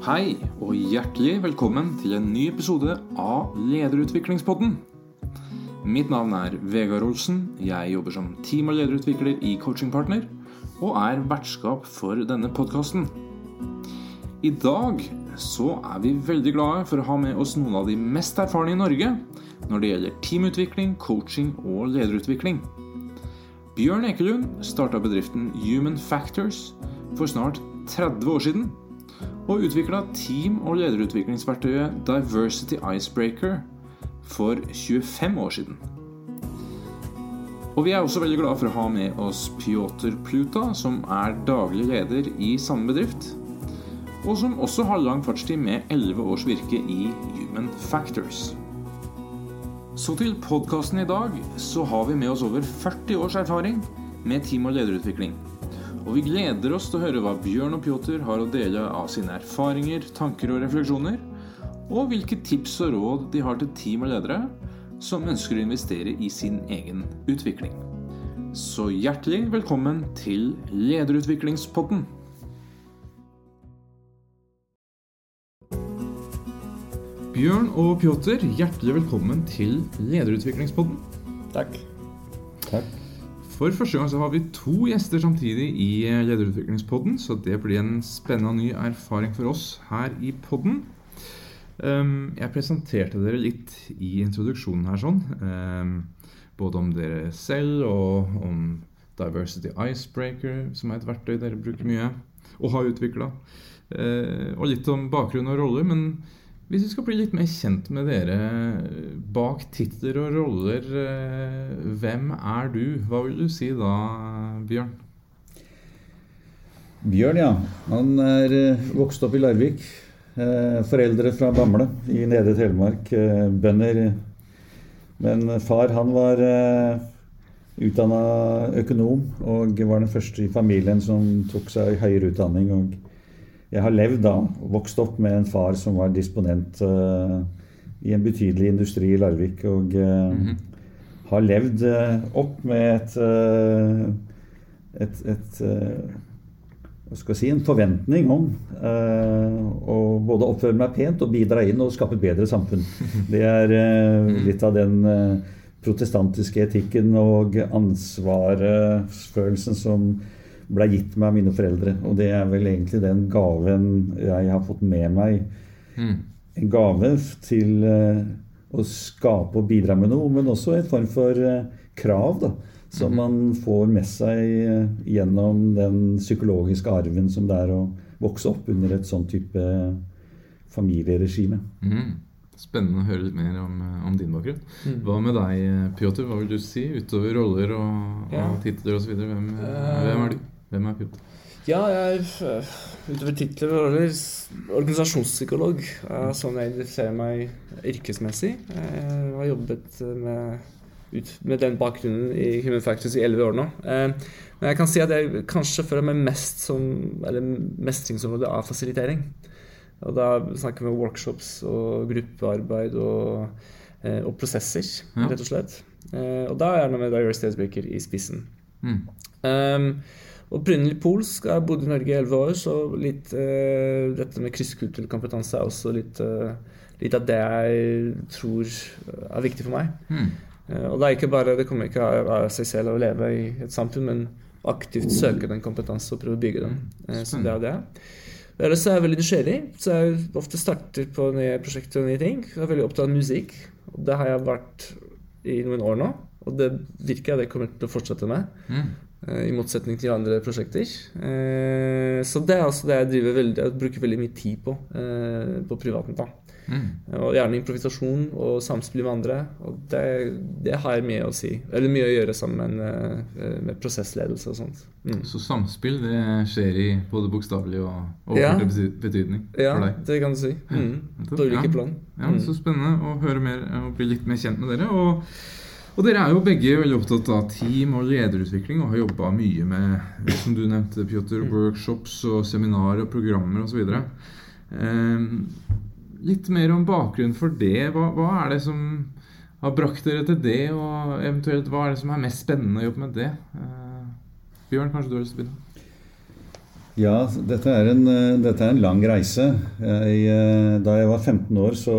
Hei, og hjertelig velkommen til en ny episode av Lederutviklingspodden. Mitt navn er Vegard Olsen. Jeg jobber som team- og lederutvikler i Coachingpartner, og er vertskap for denne podkasten. I dag så er vi veldig glade for å ha med oss noen av de mest erfarne i Norge når det gjelder teamutvikling, coaching og lederutvikling. Bjørn Ekelund starta bedriften Human Factors for snart 30 år siden, og utvikla team- og lederutviklingsverktøyet Diversity Icebreaker for 25 år siden. Og vi er også veldig glad for å ha med oss Pjotr Pluta, som er daglig leder i samme bedrift, og som også har lang fartstid med 11 års virke i Human Factors. Så til podkasten i dag så har vi med oss over 40 års erfaring med team- og lederutvikling. Og vi gleder oss til å høre hva Bjørn og Pjotr har å dele av sine erfaringer, tanker og refleksjoner, og hvilke tips og råd de har til team og ledere som ønsker å investere i sin egen utvikling. Så hjertelig velkommen til Lederutviklingspodden. Bjørn og Pjotr, hjertelig velkommen til Lederutviklingspodden. Takk. Takk. For første gang så har vi to gjester samtidig i Lederutviklingspodden, så det blir en spennende ny erfaring for oss her i podden. Um, jeg presenterte dere litt i introduksjonen her sånn. Um, både om dere selv og om Diversity Icebreaker, som er et verktøy dere bruker mye og har utvikla. Uh, og litt om bakgrunn og roller. Men hvis vi skal bli litt mer kjent med dere bak titler og roller, uh, hvem er du? Hva vil du si da, Bjørn? Bjørn, ja. Han er eh, vokst opp i Larvik. Eh, foreldre fra Bamble i Nedre Telemark. Eh, bønder. Men far han var eh, utdanna økonom og var den første i familien som tok seg høyere utdanning. Og jeg har levd da, vokst opp med en far som var disponent uh, i en betydelig industri i Larvik. Og uh, mm -hmm. har levd uh, opp med et, et, et hva skal jeg si, en forventning om å både oppføre meg pent og bidra inn og skape et bedre samfunn. Det er eh, litt av den protestantiske etikken og ansvarsfølelsen som ble gitt meg av mine foreldre. Og det er vel egentlig den gaven jeg har fått med meg. Mm. En gave til eh, å skape og bidra med noe, men også en form for eh, krav. da som man får med seg eh, gjennom den psykologiske arven som det er å vokse opp under et sånn type familieregime. Mm. Spennende å høre litt mer om, om din bakgrunn. Mm. Hva med deg, Pjotr? Hva vil du si utover roller og, Ja. og titler osv.? Hvem, uh, hvem er du? Hvem er Pjotr? Ja, jeg er øh, utover titler organisasjonspsykolog. er sånn jeg identifiserer meg yrkesmessig. Jeg har jobbet med, ut, med den bakgrunnen i Human Factors i elleve år nå. Eh, Men jeg kan si at jeg kanskje føler meg mest som Eller mestringsområdet av fasilitering. Og da snakker vi om workshops og gruppearbeid og, eh, og prosesser, rett og slett. Eh, Og da er jeg med Diary Icebreaker i spissen. Mm. Um, opprinnelig polsk. Jeg har bodd i Norge i elleve år, så litt eh, dette med krysskulturell kompetanse er også litt, eh, litt av det jeg tror er viktig for meg. Mm. Eh, og det er ikke bare, det kommer ikke av, seg selv å leve i et samfunn, men aktivt søke den kompetanse og prøve å bygge den. Eh, så det er det. Ellers er jeg veldig nysgjerrig, så jeg ofte starter på nye prosjekter og nye ting. Jeg er veldig opptatt av musikk, og det har jeg vært i noen år nå. Og det virker jeg det kommer til å fortsette med. Mm. Eh, I motsetning til andre prosjekter. Eh, Så det er altså det jeg driver veldig Jeg bruker veldig mye tid på eh, på privaten. da Mm. Og gjerne improvisasjon og samspill med andre. Og det, det har mye å si. Eller mye å gjøre sammen med, med prosessledelse og sånt. Mm. Så samspill det skjer i både bokstavelig og Ja. overført ja. betydning Ja, for deg? det kan du si. Mm. På ulike Ja. plan. Ja, Mm. Så spennende å høre mer og bli litt mer kjent med dere. Og, og dere er jo begge veldig opptatt av team og lederutvikling og har jobba mye med som du nevnte, Pjotr, Mm. workshops og seminarer og programmer osv. Eh, litt mer om bakgrunnen for det. Hva, hva er det som har brakt dere til det, og eventuelt hva er det som er mest spennende å jobbe med det? Eh, Bjørn, kanskje du har lyst til å begynne? Ja, dette er en, eh, dette er en lang reise. Jeg, eh, da jeg var 15 år, så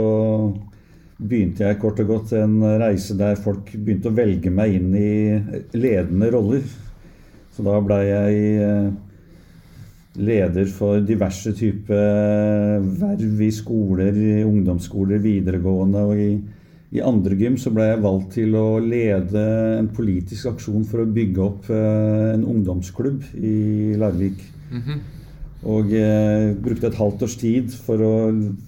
begynte jeg kort og godt en reise der folk begynte å velge meg inn i ledende roller. Så da blei jeg eh, leder for diverse typer verv i skoler, i ungdomsskoler, videregående og i, i andre gym så ble jeg valgt til å lede en politisk aksjon for å bygge opp en ungdomsklubb i Larvik. Mm -hmm. Og eh, brukte et halvt års tid for å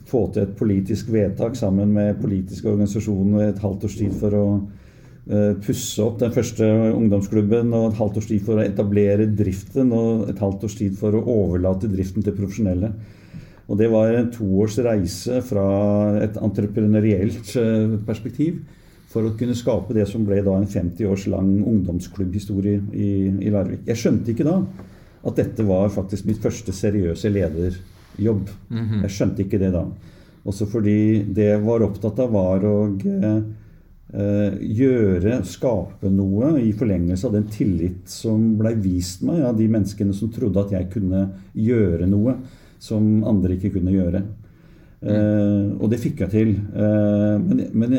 få til et politisk vedtak sammen med politiske organisasjoner. Et halvt års tid for å eh, pusse opp den første ungdomsklubben. Og et halvt års tid for å etablere driften. Og et halvt års tid for å overlate driften til profesjonelle. Og det var en toårs reise fra et entreprenørielt eh, perspektiv for å kunne skape det som ble da en 50 års lang ungdomsklubbhistorie i, i Larvik. Jeg skjønte ikke da at dette var faktisk mitt første seriøse lederjobb. Mm -hmm. Jeg skjønte ikke det da. Også fordi det jeg var opptatt av, var å eh, gjøre, skape noe i forlengelse av den tillit som blei vist meg av de menneskene som trodde at jeg kunne gjøre noe som andre ikke kunne gjøre. Mm. Eh, og det fikk jeg til. Eh, men, men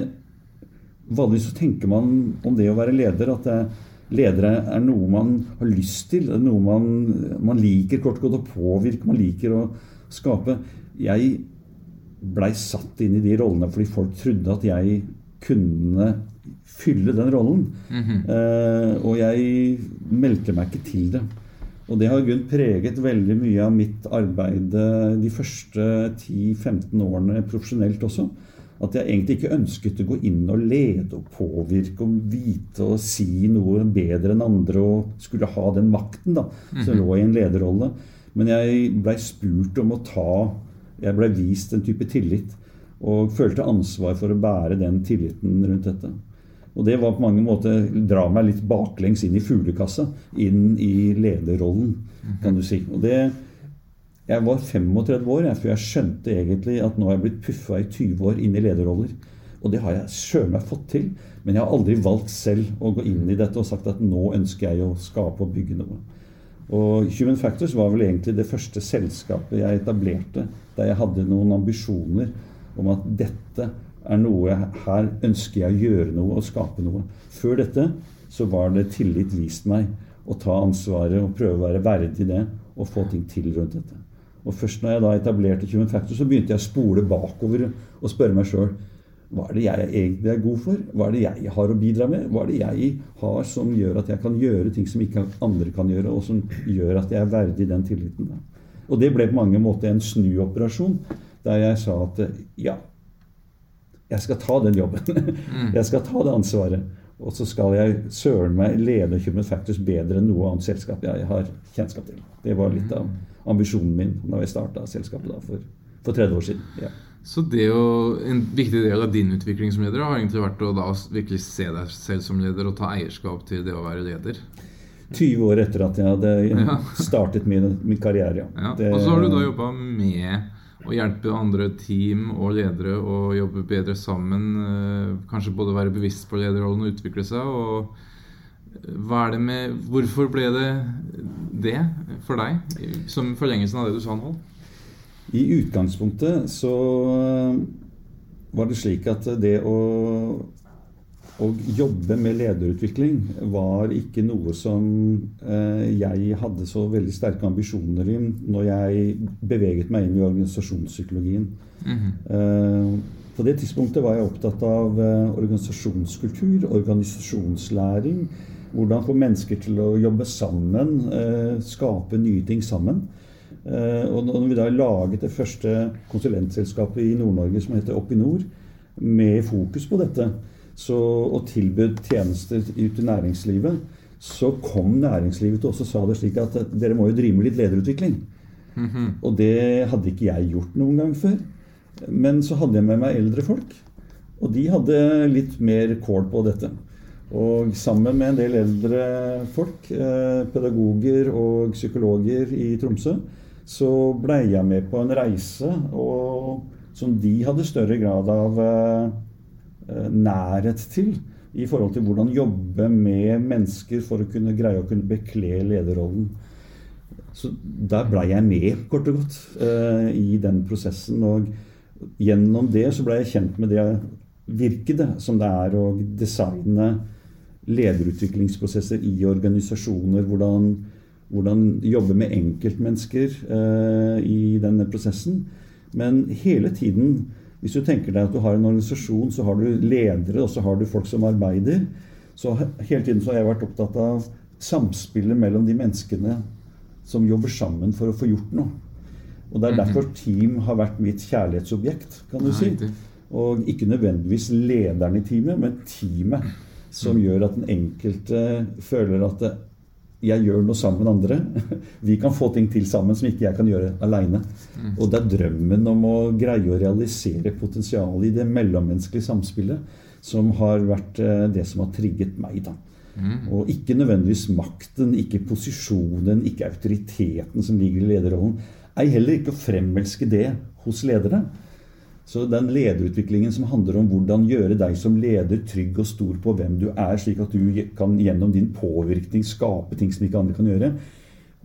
vanligvis så tenker man om det å være leder at det, ledere er noe man har lyst til, noe man, man liker kort og godt å påvirke, man liker å skape. Jeg blei satt inn i de rollene fordi folk trodde at jeg kunne fylle den rollen. Mm -hmm. uh, og jeg meldte meg ikke til det. Og det har grunn preget veldig mye av mitt arbeid de første 10-15 årene profesjonelt også at jeg egentlig ikke ønsket å gå inn og lede og påvirke og vite og si noe bedre enn andre og skulle ha den makten da, som mhm. lå i en lederrolle. Men jeg blei spurt om å ta Jeg blei vist en type tillit og følte ansvar for å bære den tilliten rundt dette. Og det var på mange måter dra meg litt baklengs inn i fuglekassa. Inn i lederrollen, kan du si. Og det, jeg var 35 år jeg, før jeg skjønte egentlig at nå har jeg blitt puffa i 20 år inn i lederroller. Og det har jeg sjøl meg fått til. Men jeg har aldri valgt selv å gå inn i dette og sagt at nå ønsker jeg å skape og bygge noe. Og Human Factors var vel egentlig det første selskapet jeg etablerte der jeg hadde noen ambisjoner om at dette er noe Her ønsker jeg å gjøre noe og skape noe. Før dette så var det tillit vist meg å ta ansvaret og prøve å være verdig det og få ting til rundt dette. Og først når jeg da etablerte Human Factor, så begynte jeg å spole bakover og spørre meg sjøl hva er det jeg egentlig er god for? Hva er det jeg har å bidra med? Hva er det jeg har som gjør at jeg kan gjøre ting som ikke andre kan gjøre, og som gjør at jeg er verdig den tilliten? Og det ble på mange måter en snuoperasjon, der jeg sa at ja, jeg skal ta den jobben. Mm. Jeg skal ta det ansvaret. Og så skal jeg søren meg lede Human Factors bedre enn noe annet selskap jeg har kjennskap til. Det var litt av ambisjonen min da vi starta selskapet da, for, for 30 år siden. Ja. Så det jo, En viktig del av din utvikling som leder har egentlig vært å da virkelig se deg selv som leder og ta eierskap til det å være leder? 20 år etter at jeg hadde startet min, min karriere. Ja. ja. Og så har du da jobba med å hjelpe andre team og ledere å jobbe bedre sammen. Eh, kanskje både være bevisst på lederrollen og utvikle seg. og hva er det med, Hvorfor ble det det for deg, som forlengelsen av det du sa nå? I utgangspunktet så eh, var det slik at det å, å jobbe med lederutvikling var ikke noe som eh, jeg hadde så veldig sterke ambisjoner i når jeg beveget meg inn i organisasjonspsykologien. Mm -hmm. på det tidspunktet var jeg opptatt av organisasjonskultur, organisasjonslæring hvordan få mennesker til å jobbe sammen, eh, skape nye ting sammen. Eh, og når vi da laget det første konsulentselskapet i Nord-Norge som heter Oppinor, med fokus på dette, så, og tilbød tjenester ut til næringslivet, så kom næringslivet til oss og sa det slik at dere må jo drive med litt lederutvikling. Mm -hmm. Og det hadde ikke jeg gjort noen gang før. Men så hadde jeg med meg eldre folk, og de hadde litt mer kål på dette. Og sammen med en del eldre folk, eh, pedagoger og psykologer i Tromsø, så blei jeg med på en reise og, som de hadde større grad av eh, eh, nærhet til. I forhold til hvordan jobbe med mennesker for å kunne greie å kunne bekle lederrollen. Så der blei jeg med, kort og godt, i den prosessen. Og gjennom det så blei jeg kjent med det virket som det er å designe lederutviklingsprosesser i organisasjoner. Hvordan, hvordan jobbe med enkeltmennesker eh, i denne prosessen. Men hele tiden, hvis du tenker deg at du har en organisasjon, så har du ledere, og så har du folk som arbeider. Så hele tiden så har jeg vært opptatt av samspillet mellom de menneskene som jobber sammen for å få gjort noe. Og Det er Mhm. derfor team har vært mitt kjærlighetsobjekt, kan du si. Og ikke nødvendigvis lederen i teamet, men teamet. Som Mm. gjør at den enkelte føler at jeg gjør noe sammen med andre. Vi kan få ting til sammen som ikke jeg kan gjøre aleine. Mm. Og det er drømmen om å greie å realisere potensialet i det mellommenneskelige samspillet som har vært eh, det som har trigget meg. da. Mm. Og ikke nødvendigvis makten, ikke posisjonen, ikke autoriteten som ligger i lederrollen. Ei heller ikke å fremelske det hos ledere. Så den lederutviklingen som handler om hvordan gjøre deg som leder trygg og stor på hvem du er, slik at du kan gjennom din påvirkning skape ting som ikke andre kan gjøre,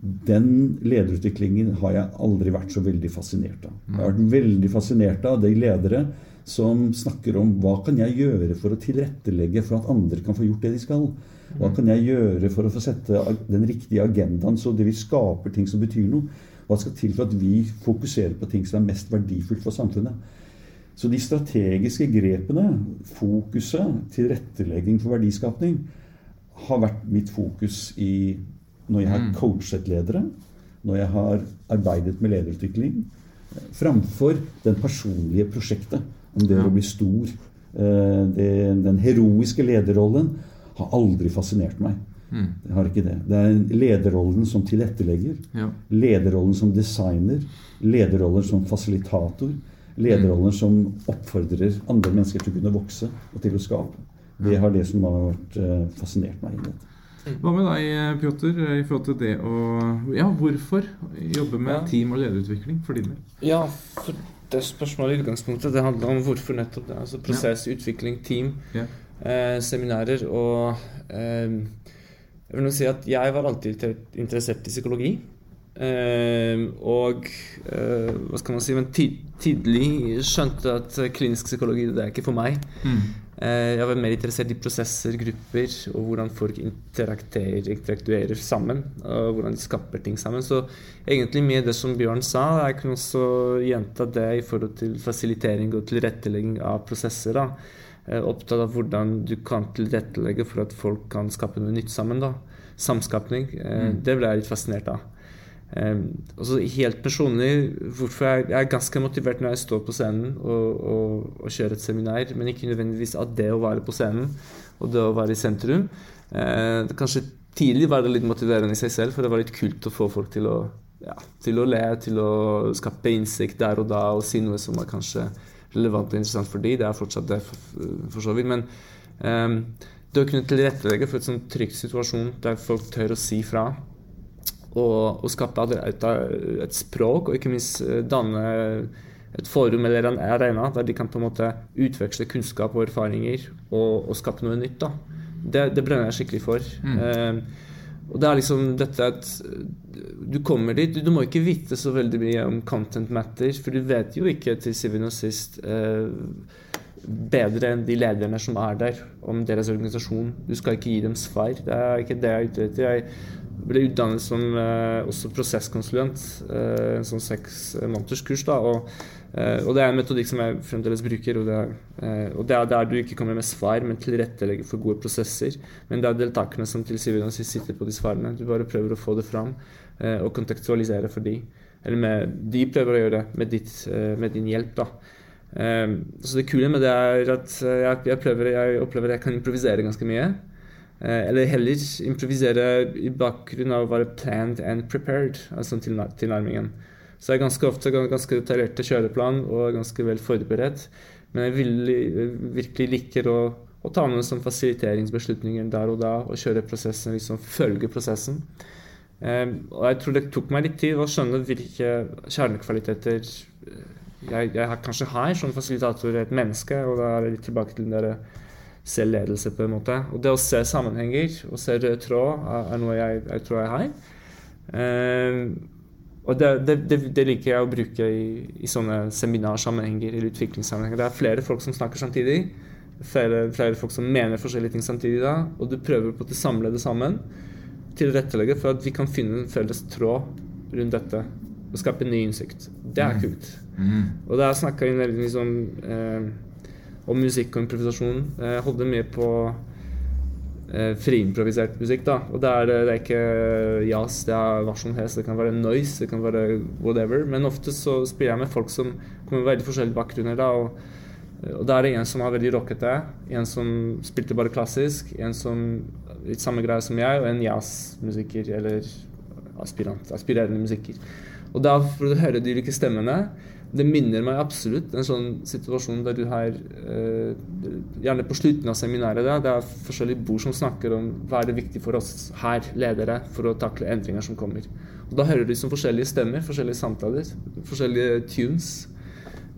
den lederutviklingen har jeg aldri vært så veldig fascinert av. Jeg har vært veldig fascinert av de ledere som snakker om hva kan jeg gjøre for å tilrettelegge for at andre kan få gjort det de skal. Hva kan jeg gjøre for å få sette den riktige agendaen så det vi skaper ting som betyr noe? Hva skal til for at vi fokuserer på ting som er mest verdifullt for samfunnet? Så de strategiske grepene, fokuset, tilrettelegging for verdiskapning, har vært mitt fokus i når jeg har Mm. coachet ledere, når jeg har arbeidet med lederutvikling, framfor den personlige prosjektet om det å bli stor. Eh, Det, den heroiske lederrollen har aldri fascinert meg. Mm. Det har ikke det. Det er lederrollen som tilrettelegger. Lederrollen som designer. lederrollen som fasilitator. Lederroller som oppfordrer andre mennesker til å kunne vokse og til å skape. Det har det som har vært eh, fascinert meg i dette. Hva med deg, Pjotr, i forhold til det å Ja, hvorfor jobbe med team og lederutvikling for din del? Ja, for det spørsmålet i utgangspunktet det handler om hvorfor nettopp det. Altså prosess, utvikling, team, Ja. eh, seminarer og eh, Jeg vil nå si at jeg var alltid interessert i psykologi. Eh, og eh, hva skal man si Men ti- tidlig skjønte at eh, klinisk psykologi det er ikke for meg. Mm. Eh, Jeg var mer interessert i prosesser, grupper, og hvordan folk interakterer, interaktuerer sammen. Og hvordan de skaper ting sammen. Så egentlig mye det som Bjørn sa, jeg kunne også gjenta det i forhold til fasilitering og tilrettelegging av prosesser. da. Eh, Opptatt av hvordan du kan tilrettelegge for at folk kan skape noe nytt sammen. da. Samskapning. Mm. Det ble jeg litt fascinert av. Um, altså helt personlig, hvorfor jeg, jeg er ganske motivert når jeg står på scenen og, og, og kjører et seminar, men ikke nødvendigvis av det å være på scenen og det å være i sentrum. Eh, kanskje tidlig var det litt motiverende i seg selv, for det var litt kult å få folk til å, ja, til å le, til å skape innsikt der og da og si noe som var kanskje relevant og interessant for dem. Det er fortsatt det, for, for så vidt. Men um, det å kunne tilrettelegge for et sånn trygg situasjon der folk tør å si fra, og, og skape et, språk, og ikke minst eh, danne et forum eller en arena der de kan på en måte utveksle kunnskap og erfaringer og, og skape noe nytt. da. Det, det brenner jeg skikkelig for. Mm. Eh, og det er liksom dette at du kommer dit Du, du må ikke vite så veldig mye om content matter, for du vet jo ikke til syvende og sist eh, bedre enn de lederne som er der, om deres organisasjon. Du skal ikke gi dem svar. Det er ikke det jeg er ute etter. Jeg ble utdannet som eh, også prosesskonsulent, eh, en sånn seks måneders kurs. da, og, eh, og det er en metodikk som jeg fremdeles bruker. Og det, er, og det er der du ikke kommer med svar, men tilrettelegger for gode prosesser. Men det er deltakerne som til syvende og sist sitter på de svarene. Du bare prøver å få det fram og kontekstualisere for de. Eller med, de prøver å gjøre det med, ditt, med din hjelp. da. Um, så det kule med det er at jeg, jeg, prøver, jeg opplever at jeg kan improvisere ganske mye. Eh, eller heller improvisere i bakgrunn av å være planned and prepared, altså til tilnærmingen. Så jeg er ganske ofte ganske detaljerte kjøreplan og ganske vel forberedt. Men jeg vil, virkelig liker å, å ta med som fasiliteringsbeslutninger der og da og kjøre prosessen, liksom følge prosessen. Um, og jeg tror det tok meg litt tid å skjønne hvilke kjernekvaliteter jeg, jeg kanskje har som fasilitator et menneske, og da er jeg litt tilbake til den der selvledelse, på en måte. Og det å se sammenhenger og se rød tråd er, noe jeg, jeg, tror jeg har. Eh, og det, det, det, det, liker jeg å bruke i, i sånne seminarsammenhenger eller utviklingssammenhenger. Det er flere folk som snakker samtidig. Flere, flere folk som mener forskjellige ting samtidig. da, Og du prøver på å samle det sammen. Tilrettelegge for at vi kan finne en felles tråd rundt dette. Og skape ny innsikt. Det er mm. kult. Mm. Og da snakka jeg liksom, eh, om musikk og improvisasjon. Jeg holdt mye på eh, friimprovisert musikk. da Og det er, det er ikke jazz, det er hva som helst. Det kan være noise, det kan være whatever. Men ofte så spiller jeg med folk som kommer med veldig forskjellige bakgrunner. da Og, og da er det en som er veldig rockete, en som spilte bare klassisk, en som litt samme greie som jeg, og en jazzmusiker eller aspirant, aspirerende musiker. Og da får du høre de ulike stemmene det minner meg absolutt en sånn situasjon der du har eh, Gjerne på slutten av seminaret. Da, det er forskjellige bord som snakker om hva er det viktig for oss her, ledere, for å takle endringer som kommer. Og Da hører du liksom forskjellige stemmer, forskjellige samtaler, forskjellige tunes.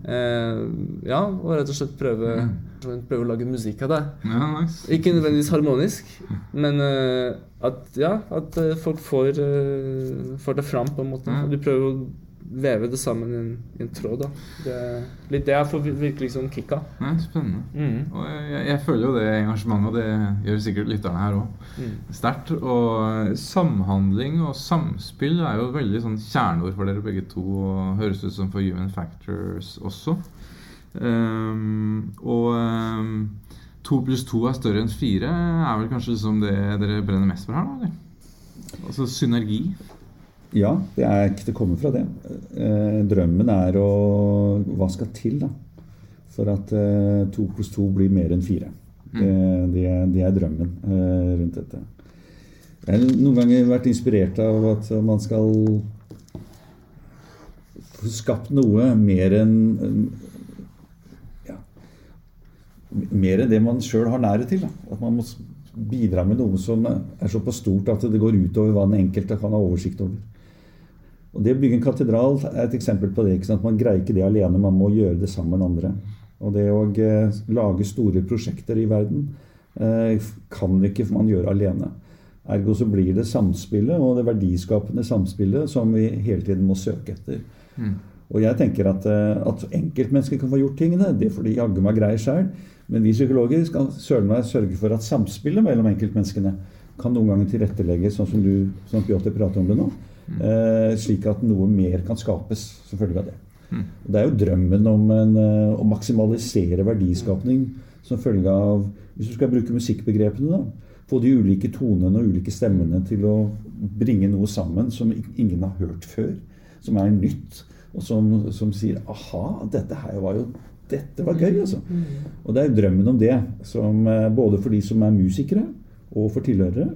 Eh, ja, og rett og slett prøve, mm. prøve å lage musikk av det. Ja, nice. Ikke nødvendigvis harmonisk, men uh, at, ja, at folk får, uh, får, det fram, på en måte. Ja. Du prøver å veve det sammen i en, i en tråd. da. Det litt det jeg får virkelig sånn kick av. Ja, spennende. Mm. Og jeg, jeg, føler jo det engasjementet, og det gjør sikkert lytterne her òg, mm. sterkt. Og samhandling og samspill er jo veldig sånn kjerneord for dere begge to. Og høres ut som for Human Factors også. Um, og um, to pluss to er større enn fire er vel kanskje liksom det dere brenner mest for her, da? eller? Altså synergi? Ja, det er ikke til å komme fra det. Eh, drømmen er å Hva skal til da? for at eh, to pluss to blir mer enn fire? Mm. Det, det, det, er drømmen eh, rundt dette. Jeg har noen ganger vært inspirert av at man skal få skapt noe mer enn ja, Mer enn det man sjøl har nære til. Da. At man må bidra med noe som er såpass stort at det går utover hva den enkelte kan ha oversikt over. Og Det å bygge en katedral er et eksempel på det. ikke sant? Man greier ikke det alene, man må gjøre det sammen med andre. Og det å eh, lage store prosjekter i verden eh, kan ikke man gjøre alene. Ergo så blir det samspillet og det verdiskapende samspillet som vi hele tiden må søke etter. Mm. Og jeg tenker at, eh, at enkeltmennesker kan få gjort tingene. Det får de jaggu meg greie sjøl. Men vi psykologer skal sørge for at samspillet mellom enkeltmenneskene kan noen ganger tilrettelegges, sånn som du som Pjotr prater om det nå. Eh, slik at noe mer kan skapes som følge av det. Mm. Det er jo drømmen om en, eh, å maksimalisere verdiskapning som følge av Hvis du skal bruke musikkbegrepene, da. Få de ulike tonene og ulike stemmene til å bringe noe sammen som ingen har hørt før. Som er nytt. Og som, som sier 'aha, dette her var jo dette var gøy', altså. Mm. Og det er drømmen om det, som, eh, både for de som er musikere, og for tilhørere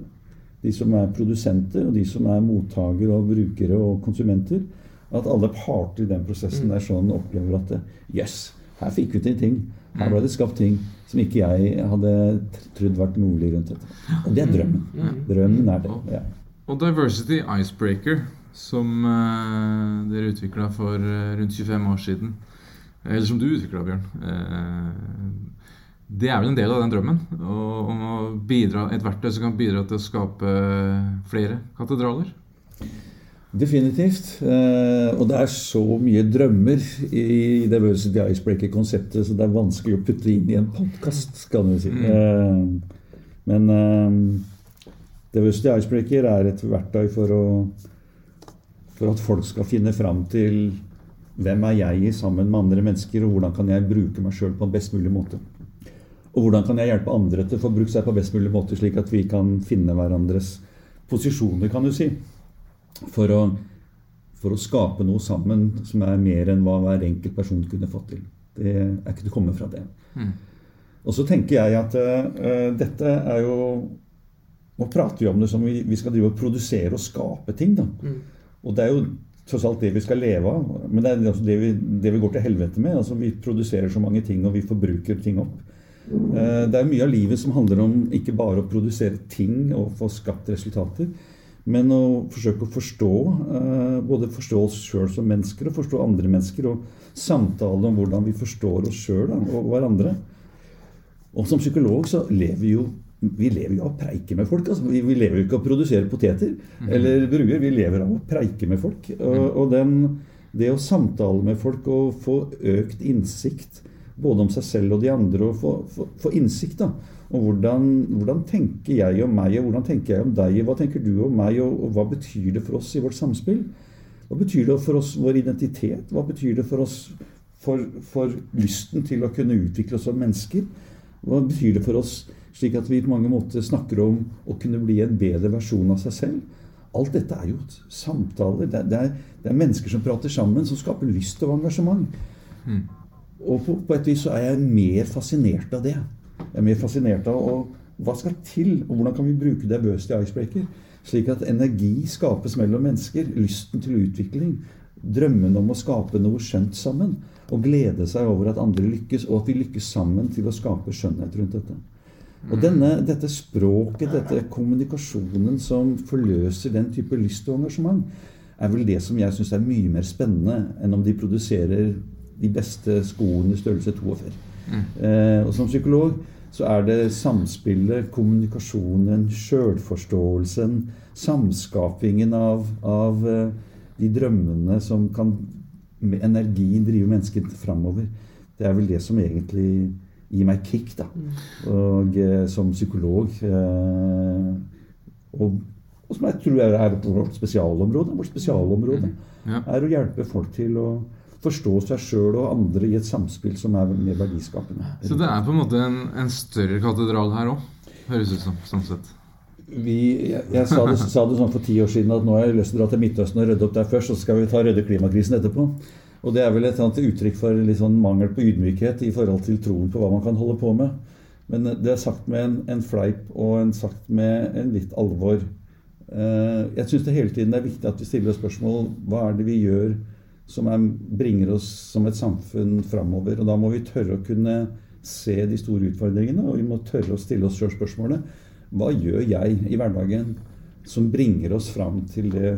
de som er produsenter, og de som er mottakere og brukere og konsumenter, at alle parter i den prosessen mm. der sånn opplever at Jøss, yes, her fikk vi til ting. Her ble det skapt ting som ikke jeg hadde trodd vært mulig rundt dette. Og det er drømmen. Mm. Drømmen er det. ja. Og Diversity Icebreaker, som uh, dere utvikla for uh, rundt 25 år siden, eller som du utvikla, Bjørn. Det er vel en del av den drømmen. Om å bidra, et verktøy som kan bidra til å skape flere katedraler. Definitivt. Eh, og det er så mye drømmer i Diversity Icebreaker-konseptet, så det er vanskelig å putte inn i en podkast, kan du si. Mm. Eh, men eh, Diversity Icebreaker er et verktøy for, å, for at folk skal finne fram til hvem er jeg sammen med andre mennesker, og hvordan kan jeg bruke meg sjøl på en best mulig måte. Og hvordan kan jeg hjelpe andre til å få brukt seg på best mulig måte, slik at vi kan finne hverandres posisjoner, kan du si. For å, for å skape noe sammen som er mer enn hva hver enkelt person kunne fått til. Det er ikke til å komme fra det. Mm. Og så tenker jeg at uh, dette er jo Nå prater vi om det som vi, vi skal drive og produsere og skape ting. da. Mm. Og det er jo tross alt det vi skal leve av. Men det er altså det vi, det vi går til helvete med. altså Vi produserer så mange ting, og vi forbruker ting opp. Eh, det er mye av livet som handler om ikke bare å produsere ting og få skapt resultater, men å forsøke å forstå. Eh, både forstå oss sjøl som mennesker og forstå andre mennesker. Og samtale om hvordan vi forstår oss sjøl og hverandre. Og som psykolog så lever vi jo vi lever jo av å preike med folk. Altså. Vi, vi, lever jo ikke av å produsere poteter mm. eller bruer. Vi lever av å preike med folk. Og, mm. og den, det å samtale med folk og få økt innsikt både om seg selv og de andre, og få, innsikt da, Og hvordan, hvordan, tenker jeg om meg, og hvordan tenker jeg om deg, og hva tenker du om meg, og, og hva betyr det for oss i vårt samspill? Hva betyr det for oss vår identitet? Hva betyr det for oss for, for lysten til å kunne utvikle oss som mennesker? Hva betyr det for oss slik at vi på mange måter snakker om å kunne bli en bedre versjon av seg selv. Alt dette er jo samtaler. Det er, det er, det er mennesker som prater sammen, som skaper lyst og engasjement. Mm. Og på, på, et vis så er jeg mer fascinert av det. Jeg er mer fascinert av og, hva skal til, og hvordan kan vi bruke det bøst i icebreaker? Slik at energi skapes mellom mennesker. Lysten til utvikling. Drømmen om å skape noe skjønt sammen. Og glede seg over at andre lykkes, og at vi lykkes sammen til å skape skjønnhet rundt dette. Og denne, dette språket, dette kommunikasjonen som forløser den type lyst og engasjement, er vel det som jeg syns er mye mer spennende enn om de produserer de beste skoene i størrelse 42. Mm. Eh, og som psykolog så er det samspillet, kommunikasjonen, sjølforståelsen, samskapingen av, av, eh, de drømmene som kan med energi drive mennesket framover. Det er vel det som egentlig gir meg kick. da. Og eh, som psykolog eh, og, og, som jeg tror er vårt spesialområde, vårt spesialområde ja. er å hjelpe folk til å forstå seg sjøl og andre i et samspill som er mer verdiskapende. Så det er på en måte en, en større katedral her òg, høres ut som. sånn sett. Vi, jeg, jeg sa, det, sa, det, sånn for ti år siden at nå har jeg lyst til å dra til Midtøsten og rydde opp der først, så skal vi ta rydde klimakrisen etterpå. Og det er vel et uttrykk for litt sånn mangel på ydmykhet i forhold til troen på hva man kan holde på med. Men det er sagt med en, en fleip og en sagt med en litt alvor. Eh, jeg syns det hele tiden er viktig at vi stiller spørsmål hva er det vi gjør som er, bringer oss som et samfunn framover. Og da må vi tørre å kunne se de store utfordringene, og vi må tørre å stille oss sjøl spørsmålet hva gjør jeg i hverdagen som bringer oss fram til det,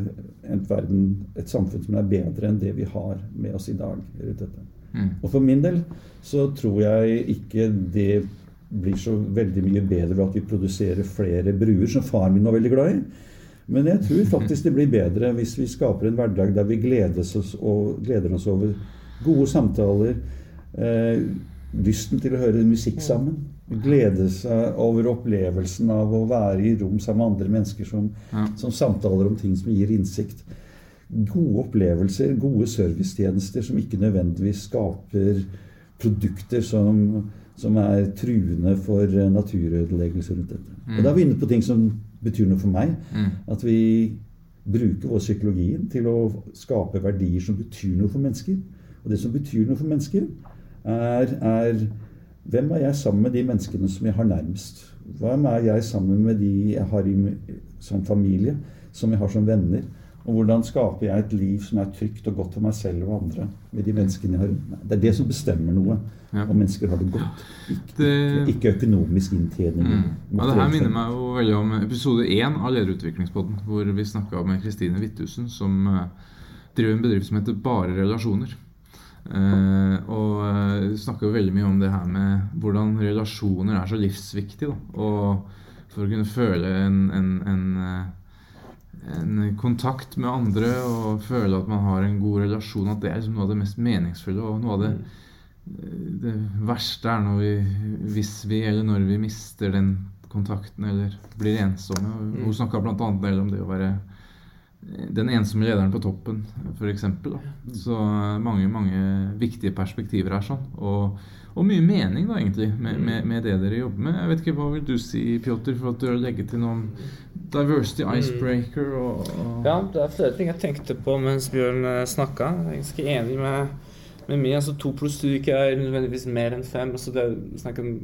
et, verden, et samfunn som er bedre enn det vi har med oss i dag. rundt dette. Mm. Og For min del så tror jeg ikke det blir så veldig mye bedre ved at vi produserer flere bruer, som far min var veldig glad i. Men jeg tror faktisk det blir bedre hvis vi skaper en hverdag der vi gleder oss, og, gleder oss over gode samtaler, eh, lysten til å høre musikk sammen glede seg over opplevelsen av å være i rom sammen med andre mennesker som, ja. som samtaler om ting som gir innsikt. Gode opplevelser, gode servicetjenester som ikke nødvendigvis skaper produkter som, som er truende for naturødeleggelse rundt dette. Mm. Og Da er vi inne på ting som betyr noe for meg. Mm. At vi bruker vår psykologi til å skape verdier som betyr noe for mennesker. Og det som betyr noe for mennesker, er, er hvem er jeg sammen med de menneskene som jeg har nærmest? Hvem er jeg sammen med de jeg har i, som familie, som jeg har som venner? Og hvordan skaper jeg et liv som er trygt og godt for meg selv og andre? med de menneskene jeg har rundt meg. Det er det som bestemmer noe. Ja. Og mennesker har det godt. Ikke, det, ikke økonomisk inntjening. Mm. Ja, det her minner meg jo veldig om episode én av Lederutviklingspodden, hvor vi snakka med Kristine Wittusen, som eh, driver en bedrift som heter Bare relasjoner. Uh, og uh, snakker veldig mye om det her med hvordan relasjoner er så livsviktig. Da. Og for å kunne føle en, en, en, uh, en, kontakt med andre og føle at man har en god relasjon, at det er liksom noe av det mest meningsfulle. Og noe av det, det verste er når vi, hvis vi eller når vi mister den kontakten eller blir ensomme. Hun mm. snakka bl.a. en del om det å være den ensomme lederen på toppen, f.eks. Så eh, mange mange viktige perspektiver her. sånn. Og, og mye mening da egentlig med, mm. med, med, det dere jobber med. Jeg vet ikke, Hva vil du si, Pjotr, for at du har legget til noen diversity mm. icebreaker? Og, og ja, det er flere ting jeg tenkte på mens Bjørn eh, snakka. Jeg er ganske enig med, med meg. altså To pluss to ikke er nødvendigvis mer enn fem. altså det er snakk om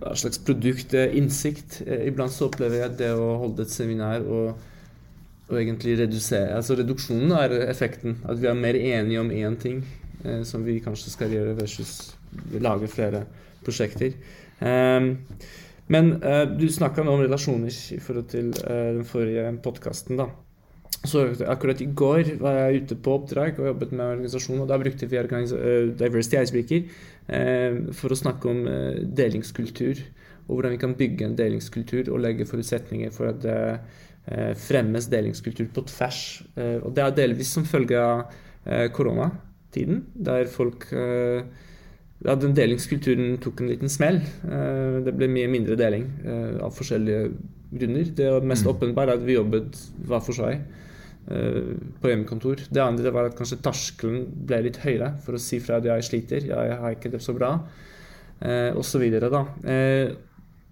hva slags produkt, innsikt. Eh, iblant så opplever jeg det å holde et seminar og og egentlig redusere Altså reduksjonen er effekten. At vi er mer enige om én ting eh, som vi kanskje skal gjøre, versus lage flere prosjekter. Um, men uh, du snakka nå om relasjoner i forhold til uh, den forrige podkasten, da. Så akkurat i går var jeg ute på oppdrag og jobbet med organisasjon, og da brukte vi uh, Diversity Icebreaker for å snakke om delingskultur og hvordan vi kan bygge en delingskultur og legge forutsetninger for at det eh, fremmes delingskultur på tvers. Eh, og det er delvis som følge av eh, koronatiden, der folk eh, ja, den delingskulturen tok en liten smell. Eh, det ble mye mindre deling eh, av forskjellige grunner. Det mest Mm. åpenbare er at vi jobbet hver for seg eh, på hjemmekontor. Det andre var at kanskje terskelen ble litt høyere for å si fra at jeg sliter, jeg har ikke det så bra, eh, osv. da. Eh,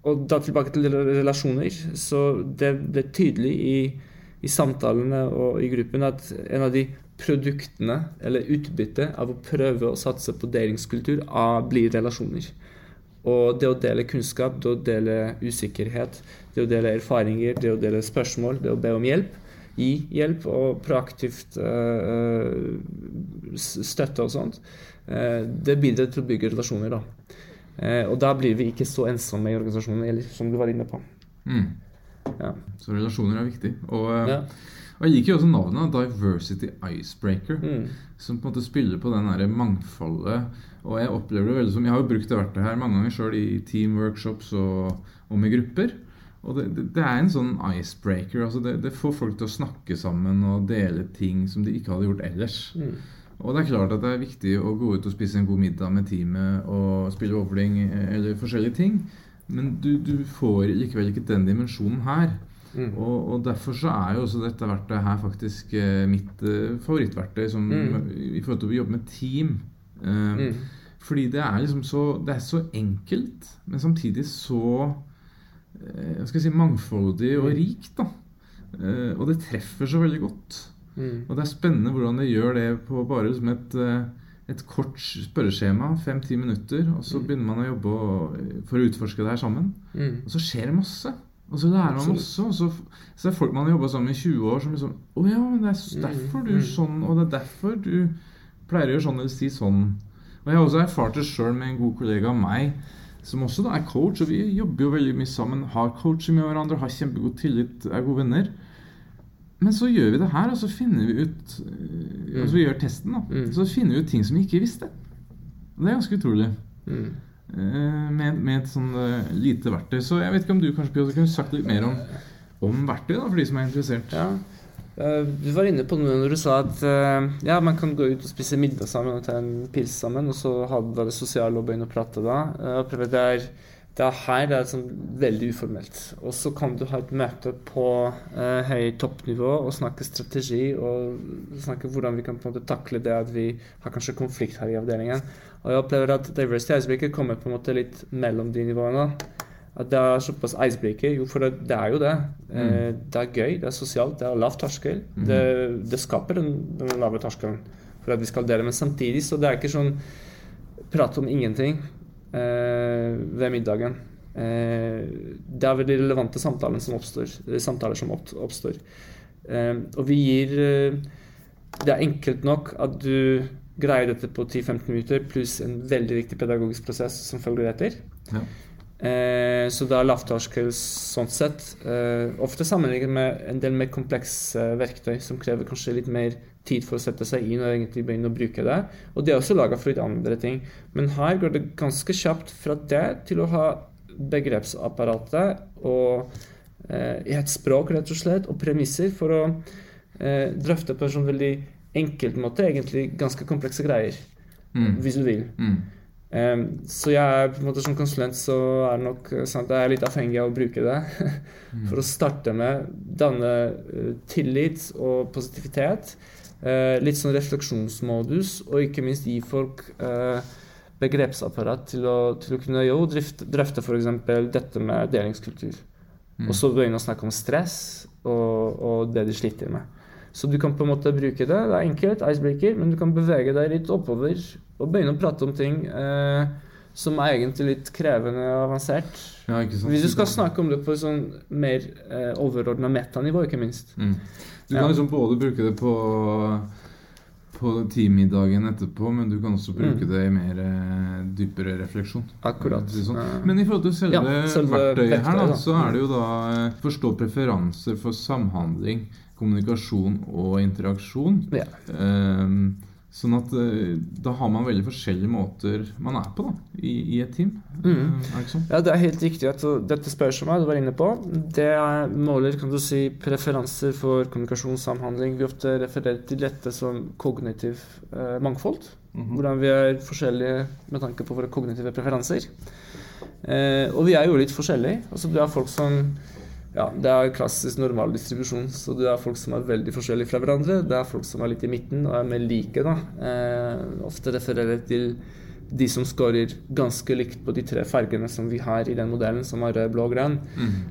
og da tilbake til relasjoner. Så det ble tydelig i, i samtalene og i gruppen at en av de produktene eller utbyttet av å prøve å satse på delingskultur blir relasjoner. Og det å dele kunnskap, det å dele usikkerhet, det å dele erfaringer, det å dele spørsmål, det å be om hjelp, gi hjelp og proaktivt øh, øh, støtte og sånt, eh, det bidrar til å bygge relasjoner. da. Eh, og da blir vi ikke så ensomme i organisasjonen, eller som du var inne på. Mm. Ja. Så relasjoner er viktig. Og, eh, Ja. og jeg liker jo også navnet Diversity Icebreaker. Mm. Som på en måte spiller på den det mangfoldet. Og jeg opplever det veldig som Jeg har jo brukt det verktøyet her mange ganger sjøl i teamworkshops og, og med grupper. Og det, det, det er en sånn icebreaker. altså det, det får folk til å snakke sammen og dele ting som de ikke hadde gjort ellers. Mm. Og det er klart at det er viktig å gå ut og spise en god middag med teamet og spille bowling eh, eller forskjellige ting. Men du, du får likevel ikke den dimensjonen her. Mm. Og, og derfor så er jo også dette verktøyet her faktisk eh, mitt eh, favorittverktøy som, Mm. i forhold til å jobbe med team. Mm. Fordi det er liksom så Det er så enkelt, men samtidig så Hva skal jeg si mangfoldig og rik rikt, da. Eh, og det treffer så veldig godt. Mm. Og det er spennende hvordan de gjør det på bare som et, eh, et kort spørreskjema, fem-ti minutter, og så Mm. begynner man å jobbe for å utforske det her sammen. Mm. Og så skjer det masse. Og så lærer man også masse. Og så, så er folk man har jobba sammen i 20 år, som liksom Å ja, men det er Mm, derfor du er sånn, og det er derfor du pleier å gjøre sånn eller si sånn. Og jeg har også erfart det sjøl med en god kollega av meg, som også da er coach, og vi jobber jo veldig mye sammen, har coacher med hverandre, har kjempegod tillit, er gode venner. Men så gjør vi det her, og så finner vi ut mm. Altså vi gjør testen, da. Mm. Så finner vi ut ting som vi ikke visste. Og det er ganske utrolig. Mm. Eh, med, med et sånn eh, lite verktøy. Så jeg vet ikke om du kanskje kunne sagt litt mer om, om verktøy da, for de som er interessert. Ja. Eh, Du var inne på noe når du sa at eh, ja, man kan gå ut og spise middag sammen og ta en pils sammen, og så ha det være sosiale og begynne å prate da. Eh, det er, det er her det er sånn veldig uformelt. Og så kan du ha et møte på eh, høy toppnivå og snakke strategi og snakke hvordan vi kan på en måte takle det at vi har kanskje konflikt her i avdelingen. Og jeg opplever at Diversity Icebreaker kommer på en måte litt mellom de nivåene. At det er såpass icebreaker. Jo, for det, er jo det. Mm. det er gøy, det er sosialt, det er lav terskel. Mm. Det, det skaper den, den lave terskelen for at vi skal dele. Men samtidig så det er ikke sånn prate om ingenting eh, ved middagen. Eh, det er veldig relevante samtaler som oppstår. eh, Samtaler som opp, oppstår. Eh, og vi gir eh, Det er enkelt nok at du greier dette på 10-15 minutter, pluss en veldig viktig pedagogisk prosess som følger etter. Ja. Eh, så det er lavterskel sånn sett. Eh, ofte sammenlignet med en del mer komplekse verktøy som krever kanskje litt mer tid for å sette seg inn og egentlig begynne å bruke det. Og de er også laga for litt andre ting. Men her går det ganske kjapt fra det til å ha begrepsapparatet og eh, et språk, rett og slett, og premisser for å eh, drøfte på en sånn veldig enkelt måte egentlig ganske komplekse greier, Mm. hvis du vil. Mm. Em, så jeg er på en måte som konsulent så er det nok eh, sant, jeg er litt avhengig av å bruke det. For å starte med danne eh, tillit og positivitet. eh, litt sånn refleksjonsmodus, og ikke minst gi folk begrepsapparat til å, til å kunne jo drifte, drøfte f.eks. dette med delingskultur. Mm. Og så begynne å snakke om stress og, og det de sliter med. Så du kan på en måte bruke det. Det er enkelt, icebreaker, men du kan bevege deg litt oppover og begynne å prate om ting eh, som er egentlig litt krevende og avansert. Ja? Hvis du skal snakke om det på sånn mer eh, overordna metanivå, ikke minst. Mm. Du Ja. kan liksom både bruke det på på teammiddagen etterpå, men du kan også bruke Mm. det i mer eh, dypere refleksjon. Akkurat. Sånn. Men i forhold til selve, Ja, selve verktøyet her, da, så er det jo da eh, forstå preferanser for samhandling, kommunikasjon og interaksjon. ja. Um, Sånn at eh, da har man veldig forskjellige måter man er på da, i, i et team. Mm. Eh, Er det sånn? Ja, det er helt riktig at dette spørsmålet du var inne på, det er måler kan du si, preferanser for kommunikasjonssamhandling. Vi ofte refererer til dette som kognitiv eh, mangfold. Hvordan vi er forskjellige med tanke på våre kognitive preferanser. Eh, og vi er jo litt forskjellige. Altså, du har folk som ja, Det er klassisk normal distribusjon. Så det er folk som er veldig forskjellige fra hverandre. Det er folk som er litt i midten og er mer like. da. Eh, ofte refererer til de som scorer ganske likt på de tre fargene som vi har i den modellen, som er rød, blå og grønn.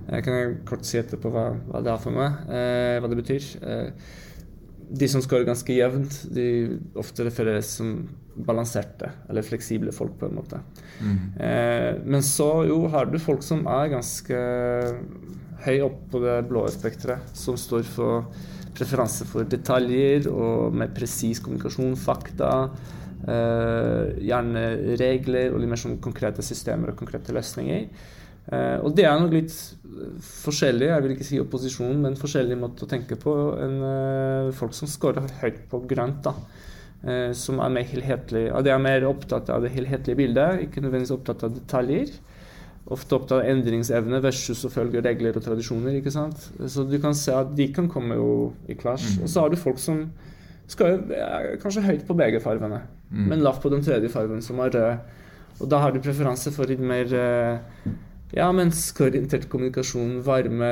Jeg kan kort si etterpå hva, hva det er for meg, eh, hva det betyr. Eh, de som scorer ganske jevnt, de ofte refereres som balanserte eller fleksible folk, på en måte. Eh, men så jo har du folk som er ganske høy opp på det blå spekteret, som står for preferanse for detaljer og mer presis kommunikasjon, fakta. Eh, gjerne regler og litt mer sånn konkrete systemer og konkrete løsninger. Eh, og det er nok litt forskjellig, jeg vil ikke si opposisjon, men forskjellig måte å tenke på enn eh, folk som scorer høyt på grønt. da. Eh, som er mer helhetlig. Og de er mer opptatt av det helhetlige bildet, ikke nødvendigvis opptatt av detaljer. Ofte opptatt av endringsevne versus å følge regler og tradisjoner. ikke sant? Så du kan se at de kan komme jo i clash. Og så har du folk som skal jo kanskje høyt på begge fargene, men lavt på den tredje fargen, som er rød. Og da har du preferanse for litt mer eh, ja, menneskeorientert kommunikasjon, varme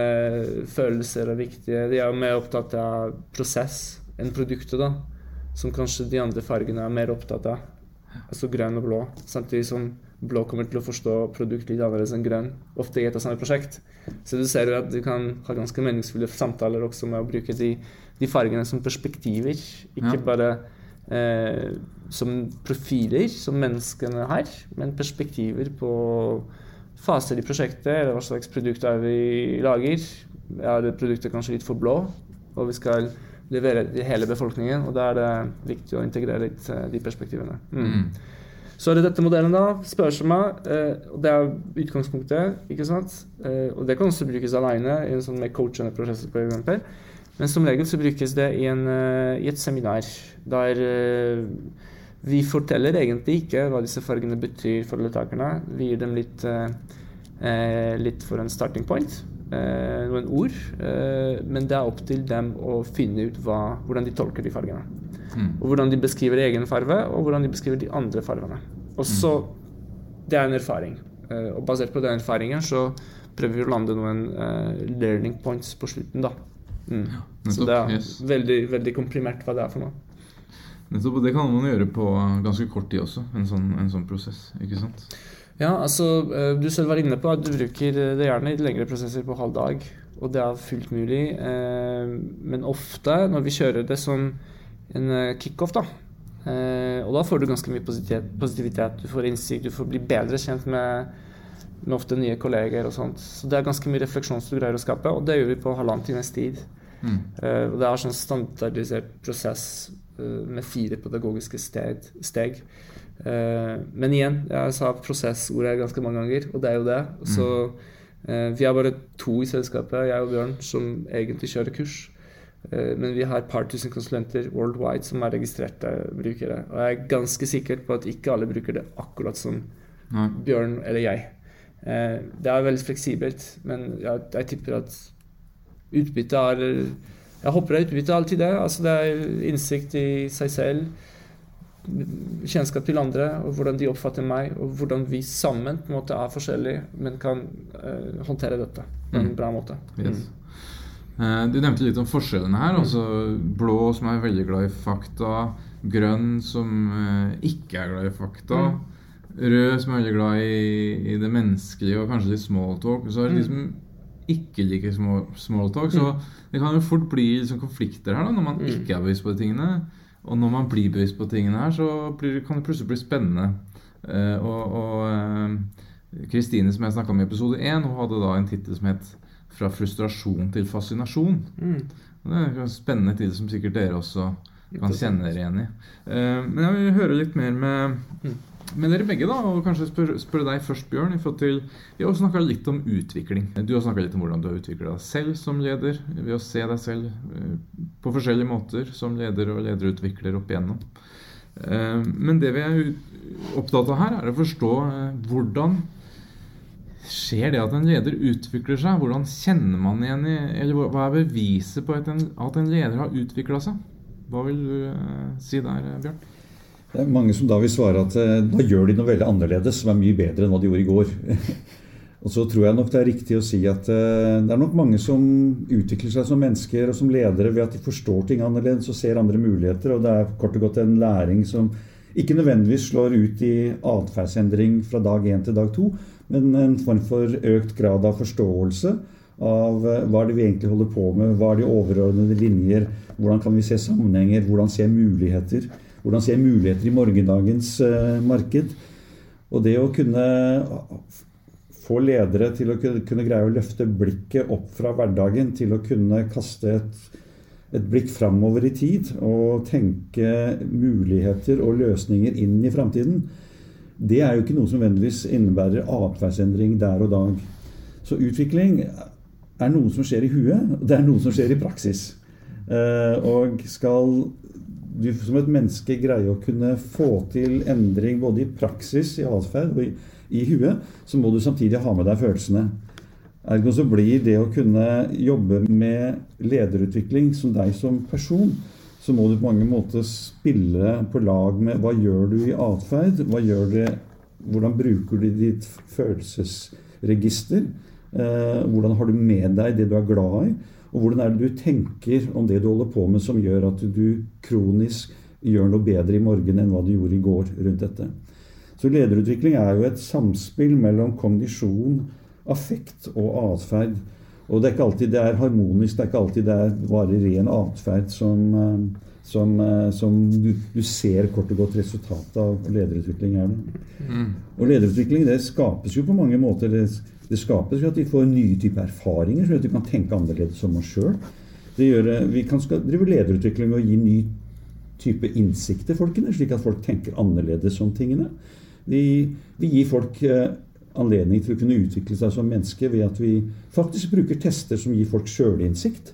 følelser er viktige. De er jo mer opptatt av prosess enn produktet, da. Som kanskje de andre fargene er mer opptatt av. Altså grønn og blå. Samtidig som blå kommer til å forstå produkt litt annerledes enn grønn. Ofte i et og samme prosjekt. Så du ser jo at du kan ha ganske meningsfulle samtaler også med å bruke de, de fargene som perspektiver. Ikke Ja. bare eh, som profiler som menneskene har, men perspektiver på faser i prosjektet, eller hva slags produkt er vi lager. Er det produktet kanskje litt for blå, og vi skal levere til hele befolkningen. Og da er det viktig å integrere litt eh, de perspektivene. Mm. Så er det dette modellen, da. Spørsmål. Eh, og det er utgangspunktet, ikke sant. Eh, og det kan også brukes alene i en sånn mer coachende prosess, f.eks. Men som regel så brukes det i, en, eh, i et seminar der eh, vi forteller egentlig ikke hva disse fargene betyr for deltakerne. Vi gir dem litt, eh, eh, litt for en starting point, noen ord. Men det er opp til dem å finne ut hva, hvordan de tolker de fargene. Og hvordan de beskriver egen farve, og hvordan de beskriver de andre fargene. Og så Det er en erfaring. Eh, og basert på den erfaringen så prøver vi å lande noen uh, learning points på slutten, da. Mm. Så nettopp, det er yes. veldig, veldig komprimert hva det er for noe. Nettopp, og det kan man gjøre på ganske kort tid også, en sånn, en sånn prosess. ikke sant? Ja, altså eh, Du selv var inne på at du bruker det gjerne i lengre prosesser på halv dag. Og det er fullt mulig. Men ofte når vi kjører det som en eh, kickoff, da eh, Og da får du ganske mye positivitet. Du får innsikt, du får bli bedre kjent med, med ofte nye kolleger og sånt. Så det er ganske mye refleksjon som du greier å skape, og det gjør vi på halvannen times tid. Mm. Eh, og det er sånn standardisert prosess med fire pedagogiske steg. steg. Men igjen, jeg sa prosessordet ganske mange ganger, og det er jo det. Så eh, vi er bare to i selskapet, jeg og Bjørn, som egentlig kjører kurs. Eh, men vi har et par tusen konsulenter worldwide som er registrerte brukere. Og jeg er ganske sikker på at ikke alle bruker det akkurat som Nei. Bjørn eller jeg. Eh, det er veldig fleksibelt, men jeg, jeg tipper at utbytte er Jeg håper det er utbytte alltid det. Altså det er innsikt i seg selv, kjennskap til andre, og hvordan de oppfatter meg, og hvordan vi sammen på en måte er forskjellige, men kan eh, håndtere dette på en Mm. bra måte. Yes. Eh, Du nevnte litt om forskjellene her. altså Blå som er veldig glad i fakta. Grønn som eh, ikke er glad i fakta. Rød som er veldig glad i, i det menneskelige og kanskje litt smalltalk. Så er det de som ikke liker small, smalltalk. Så det kan jo fort bli liksom konflikter her da, når man ikke er bevisst på de tingene. Og når man blir bevisst på tingene her, så blir, kan det plutselig bli spennende. Eh, og eh, Kristine, som jeg snakka om i episode én, hun hadde da en tittel som het 'Fra frustrasjon til fascinasjon'. Mm. Det er en spennende tid som sikkert dere også kan kjenne dere igjen i. Eh, men jeg vil høre litt mer med, med dere begge, da, og kanskje spørre spør deg først, Bjørn. til, Vi har også snakka litt om utvikling. Du har snakka litt om hvordan du har utvikla deg selv som leder, ved å se deg selv eh, på forskjellige måter som leder og lederutvikler opp igjennom. Eh, men det vi er opptatt av her, er å forstå hvordan skjer det at en leder utvikler seg? Hvordan kjenner man igjen i Eller hva er beviset på at en, at en leder har utvikla seg? Hva vil du eh, si der, Bjørn? Det er mange som da vil svare at da gjør de noe veldig annerledes som er mye bedre enn hva de gjorde i går. Og så tror jeg nok det er riktig å si at det er nok mange som utvikler seg som mennesker og som ledere ved at de forstår ting annerledes og ser andre muligheter. Og det er kort og godt en læring som ikke nødvendigvis slår ut i atferdsendring fra dag én til dag to, men en form for økt grad av forståelse av uh, hva er det vi egentlig holder på med, hva er de overordnede linjer, hvordan kan vi se sammenhenger, hvordan se muligheter. Hvordan se muligheter i morgendagens uh, marked. Og det å kunne få ledere til å kunne greie å løfte blikket opp fra hverdagen til å kunne kaste et, et blikk framover i tid og tenke muligheter og løsninger inn i framtiden. Det er jo ikke noe som nødvendigvis innebærer atferdsendring der og dag. Så utvikling er noe som skjer i huet, det er noe som skjer i praksis. Eh, og skal du som et menneske greie å kunne få til endring både i praksis, i atferd og i i huet, så må du samtidig ha med deg følelsene. Ergo så blir det å kunne jobbe med lederutvikling som deg som person, så må du på mange måter spille på lag med hva gjør du i atferd? Hva gjør du, hvordan bruker du ditt følelsesregister? Eh, hvordan har du med deg det du er glad i? Og hvordan er det du tenker om det du holder på med som gjør at du kronisk gjør noe bedre i morgen enn hva du gjorde i går rundt dette? Så lederutvikling er jo et samspill mellom kognisjon, affekt og atferd. Og det er ikke alltid det er harmonisk, det er ikke alltid det er bare ren atferd som, eh, som, eh, som du, du, ser kort og godt resultatet av lederutvikling er. Mm. Og lederutvikling det skapes jo på mange måter. Det, det skapes jo at de får nye typer erfaringer, så at de kan tenke annerledes om oss sjøl. Vi kan drive lederutvikling å gi ny type innsikt til folkene, slik at folk tenker annerledes om tingene. Vi, vi gir folk eh, anledning til å kunne utvikle seg som menneske ved at vi faktisk bruker tester som gir folk sjølinnsikt.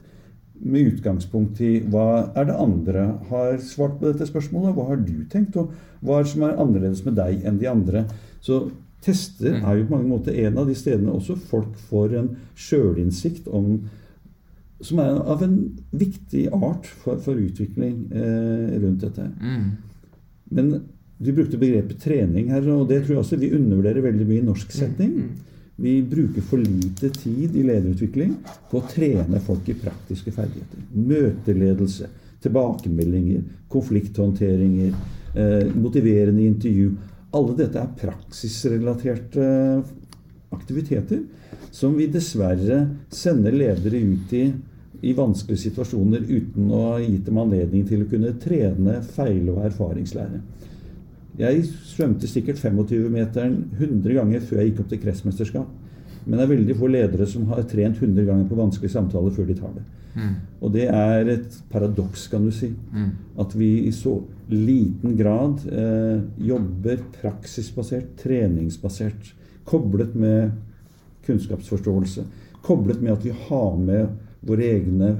Med utgangspunkt i hva er det andre har svart på dette spørsmålet? Hva har du tenkt? Og hva er det som er annerledes med deg enn de andre? Så tester er jo på mange måter en av de stedene også folk får en sjølinnsikt om som er av en viktig art for, for utvikling eh, rundt dette. Mm. Men du brukte begrepet trening her, og det tror jeg også vi undervurderer veldig mye i norsk setning. setting. Mm. Vi bruker for lite tid i lederutvikling på å trene folk i praktiske ferdigheter. Møteledelse, tilbakemeldinger, konflikthåndteringer, eh, motiverende intervju. Alle dette er praksisrelaterte aktiviteter som vi dessverre sender ledere ut i i vanskelige situasjoner uten å ha gitt dem anledning til å kunne trene, feil- og erfaringslære. Jeg svømte sikkert 25-meteren 100 ganger før jeg gikk opp til kretsmesterskap. Men det er veldig få ledere som har trent 100 ganger på vanskelige samtaler før de tar det. Mm. Og det er et paradoks, kan du si. Mm. At vi i så liten grad eh, jobber praksisbasert, treningsbasert, koblet med kunnskapsforståelse. Koblet med at vi har med våre egne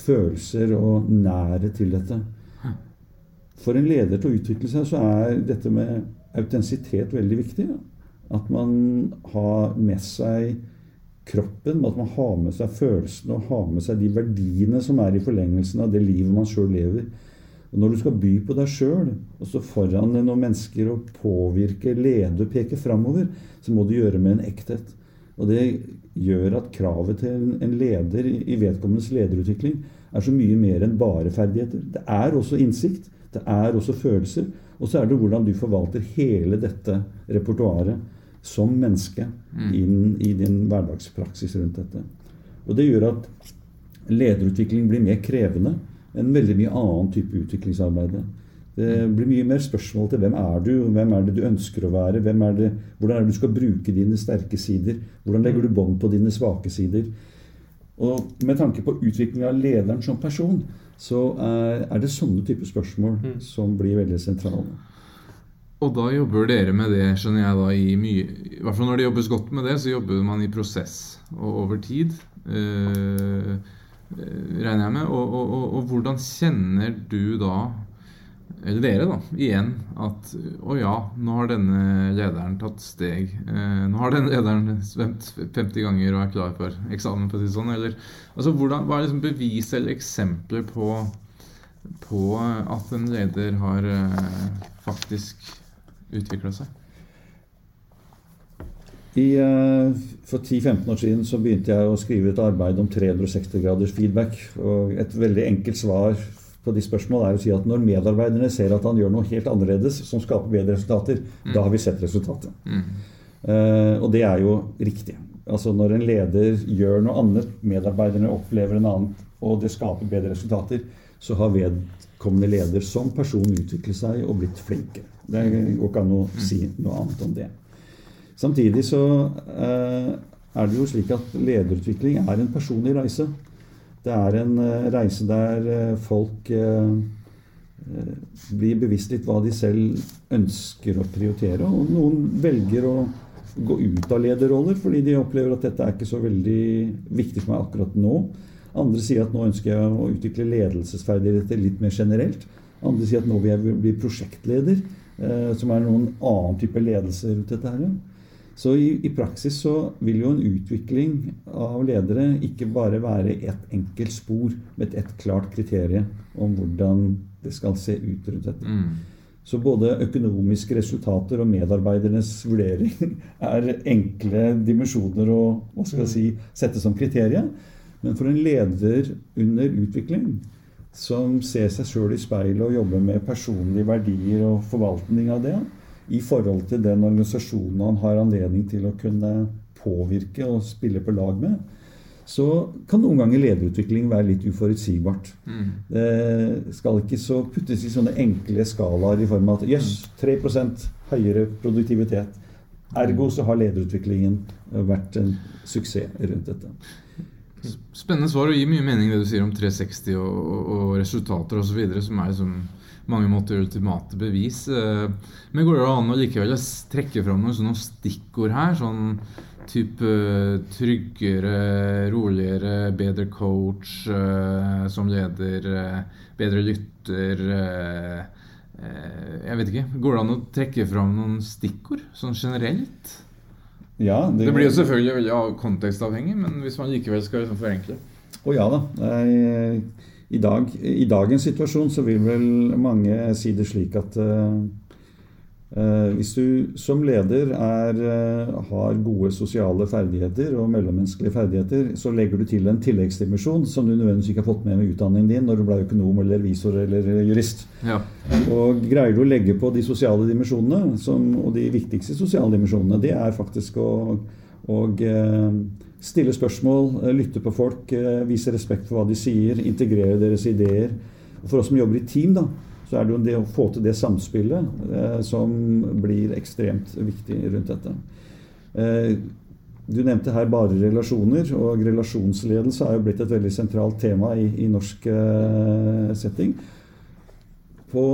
følelser og nære til dette. For en leder til å utvikle seg, så er dette med autentisitet veldig viktig. At man har med seg kroppen, at man har med seg følelsene og har med seg de verdiene som er i forlengelsen av det livet man sjøl lever. Og Når du skal by på deg sjøl og stå foran noen mennesker og påvirke, lede peke framover, så må du gjøre med en ekthet. Og det gjør at kravet til en leder i vedkommendes lederutvikling er så mye mer enn bare ferdigheter. Det er også innsikt. Det er også følelser. Og så er det hvordan du forvalter hele dette repertoaret som menneske mm. inn i din hverdagspraksis rundt dette. Og det gjør at lederutvikling blir mer krevende enn veldig mye annen type utviklingsarbeid. Det mm. blir mye mer spørsmål til hvem er du, hvem er det du ønsker å være, er det, hvordan er det du skal bruke dine sterke sider, hvordan legger du bånd på dine svake sider. Og med tanke på utvikling av lederen som person, så er, er det sånne typer spørsmål mm. som blir veldig sentrale. Og da jobber dere med det, skjønner jeg, da i mye I hvert fall når det jobbes godt med det, så jobber man i prosess og over tid. Øh, regner jeg med. Og, og, og, og, hvordan kjenner du da eller dere, da, igjen at å ja, nå har denne lederen tatt steg. Eh, nå har denne lederen svømt 50 ganger og er klar for eksamen, for å si det sånn. Eller, altså, hvordan, hva er liksom bevis eller eksempler på, på at en leder har eh, faktisk utvikla seg? I, uh, for 10-15 år siden så begynte jeg å skrive et arbeid om 360 graders feedback. Og et veldig enkelt svar på de spørsmålene er å si at når medarbeiderne ser at han gjør noe helt annerledes som skaper bedre resultater, mm. da har vi sett resultatet. Mm. Uh, og det er jo riktig. Altså Når en leder gjør noe annet, medarbeiderne opplever en annen, og det skaper bedre resultater, så har vedkommende leder som person utviklet seg og blitt flinkere. Det går ikke an å mm. si noe annet om det. Samtidig så uh, er det jo slik at lederutvikling er en personlig reise. Det er en eh, reise der eh, folk eh, blir bevisst litt hva de selv ønsker å prioritere. Og noen velger å gå ut av lederroller fordi de opplever at dette er ikke så veldig viktig for meg akkurat nå. Andre sier at nå ønsker jeg å utvikle ledelsesferdigheter litt mer generelt. Andre sier at nå vil jeg bli prosjektleder, som er noen annen type ledelse rundt dette her. Så i, i, praksis så vil jo en utvikling av ledere ikke bare være ett enkelt spor med et klart kriterium om hvordan det skal se ut rundt dette. Mm. Så både økonomiske resultater og medarbeidernes vurdering er enkle dimensjoner å hva skal jeg si, sette som kriterium. Men for en leder under utvikling som ser seg sjøl i speilet og jobber med personlige verdier og forvaltning av det, i forhold til den organisasjonen han har anledning til å kunne påvirke og spille på lag med, så kan noen ganger lederutvikling være litt uforutsigbart. Mm. Det skal ikke så puttes i sånne enkle skalaer i form av at jøss, yes, 3 høyere produktivitet. Ergo så har lederutviklingen vært en suksess rundt dette. Spennende svar og gir mye mening det du sier om 360 og, og, og resultater osv. som er liksom mange måter ultimate bevis. Eh, men går det an å likevel trekke fram noen sånne stikkord her? Sånn type tryggere, roligere, bedre coach eh, som leder, eh, bedre lytter Jeg vet ikke. Går det an å trekke fram noen stikkord sånn generelt? Ja, det, det, blir jo selvfølgelig veldig kontekstavhengig, men hvis man likevel skal liksom forenkle. Å oh, ja da. Jeg i, dag, I dagens situasjon så vil vel mange si det slik at uh, uh, hvis du som leder er, uh, har gode sosiale ferdigheter og mellommenneskelige ferdigheter, så legger du til en tilleggsdimensjon som du nødvendigvis ikke har fått med med utdanningen din når du ble økonom eller revisor eller jurist. Ja. Og greier du å legge på de sosiale dimensjonene, som, og de viktigste sosiale dimensjonene, det er faktisk å, å Stille spørsmål, eh, lytte på folk, eh, vise respekt for hva de sier, integrere deres ideer. Og for oss som jobber i team, da, så er det jo det å få til det samspillet eh, som blir ekstremt viktig rundt dette. Eh, du nevnte her bare relasjoner, og relasjonsledelse er jo blitt et veldig sentralt tema i, i norsk eh, setting. På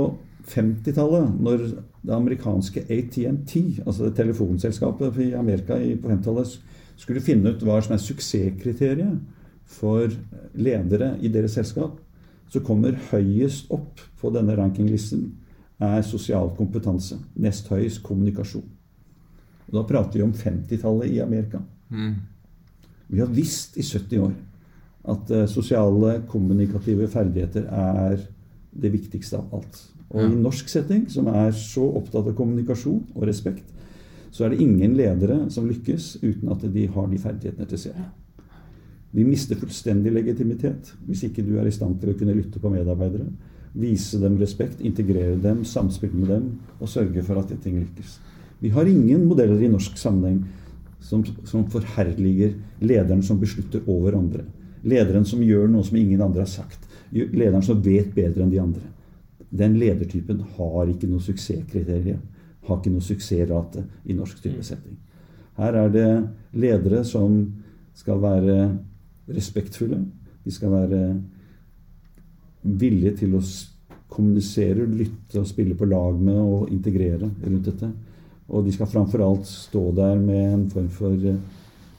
50-tallet, når det amerikanske ATNT, altså det telefonselskapet i Amerika på 50-tallet, skulle finne ut hva som er suksesskriteriet for ledere i deres selskap, så kommer høyest opp på denne rankinglisten er sosial kompetanse. Nest høyest kommunikasjon. Og da prater vi om 50-tallet i Amerika. Mm. Vi har visst i 70 år at uh, sosiale, kommunikative ferdigheter er det viktigste av alt. Og i norsk setting, som er så opptatt av kommunikasjon og respekt, så er det ingen ledere som lykkes uten at de har de ferdighetene til seg. Vi mister fullstendig legitimitet hvis ikke du er i stand til å kunne lytte på medarbeidere, vise dem respekt, integrere dem, samspille med dem og sørge for at ting lykkes. Vi har ingen modeller i norsk sammenheng som, som forherliger lederen som beslutter over andre. Lederen som gjør noe som ingen andre har sagt. Lederen som vet bedre enn de andre. Den ledertypen har ikke noe suksesskriterium har ikke noe suksessrate i norsk styresetting. Her er det ledere som skal være respektfulle. De skal være villige til å kommunisere, lytte og spille på lag med og integrere rundt dette. Og de skal framfor alt stå der med en form for eh,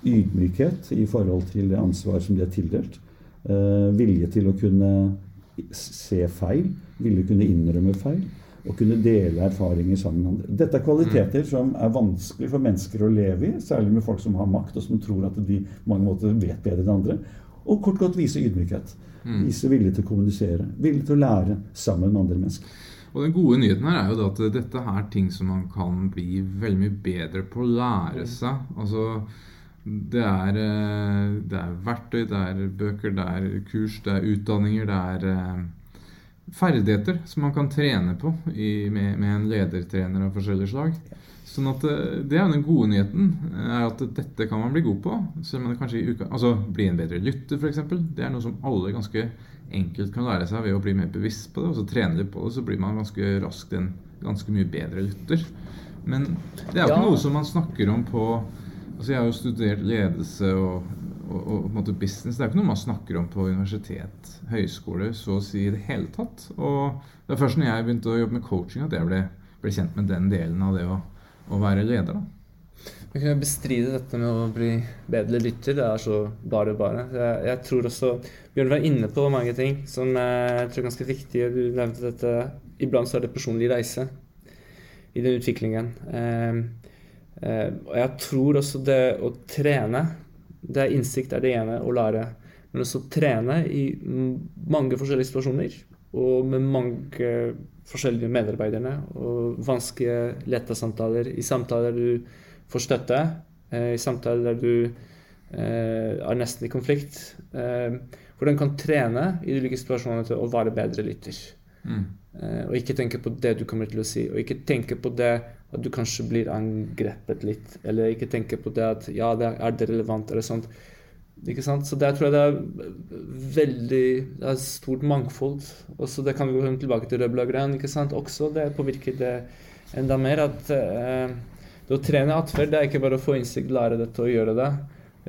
ydmykhet i forhold til det ansvar som de er tildelt. Eh, vilje til å kunne se feil, ville kunne innrømme feil og kunne dele erfaringer sammen med andre. Dette er kvaliteter som er vanskelig for mennesker å leve i, særlig med folk som har makt, og som tror at de på mange måter vet bedre enn andre. Og kort godt vise ydmykhet. Vise vilje til å kommunisere. Vilje til å lære sammen med andre mennesker. Og den gode nyheten her er jo at dette er ting som man kan bli veldig mye bedre på å lære seg. Altså det er, eh, det er verktøy, det er bøker, det er kurs, det er utdanninger, det er eh, ferdigheter som man kan trene på i, med, med, en ledertrener av forskjellig slag. Sånn at eh, Det er jo den gode nyheten. er at Dette kan man bli god på. Selv om det kanskje i uka, altså Bli en bedre lytter, f.eks. Det er noe som alle ganske enkelt kan lære seg ved å bli mer bevisst på det. Og så trene litt på det, så blir man ganske raskt en ganske mye bedre lytter. Men det er jo ikke ja. noe som man snakker om på altså Jeg har jo studert ledelse og og, og, på en måte business. Det er ikke noe man snakker om på universitet, høyskole, så å si i det hele tatt. Og det var først når jeg begynte å jobbe med coaching at jeg ble, ble kjent med den delen av det å, å være leder. da. Jeg kan bestride dette med å bli bedre lytter. Det er så bare, bare. Jeg, jeg tror også Bjørn var inne på mange ting som jeg tror er ganske viktige. Du nevnte dette Iblant så er det personlig reise i den utviklingen. Eh, eh, og jeg tror også det å trene det er innsikt er det ene å lære. Men også trene i mange forskjellige situasjoner og med mange forskjellige medarbeidere. Og vanskelige, lette samtaler. I samtaler du får støtte. Eh, I samtaler der du eh, er nesten i konflikt. Eh, hvor den kan trene i de ulike situasjonene til å være bedre lytter. Mm. Og ikke tenke på det du kommer til å si, og ikke tenke på det at du kanskje blir angrepet litt. Eller ikke tenker på det at ja, det er det relevant, eller sånt. Ikke sant? Så der tror jeg det er veldig det er stort mangfold. Og så det kan vi gå tilbake til rødblå-grønn. ikke sant? Også det påvirker det enda mer. at eh, det å trene atferd det er ikke bare å få innsikt, lære dette og gjøre det.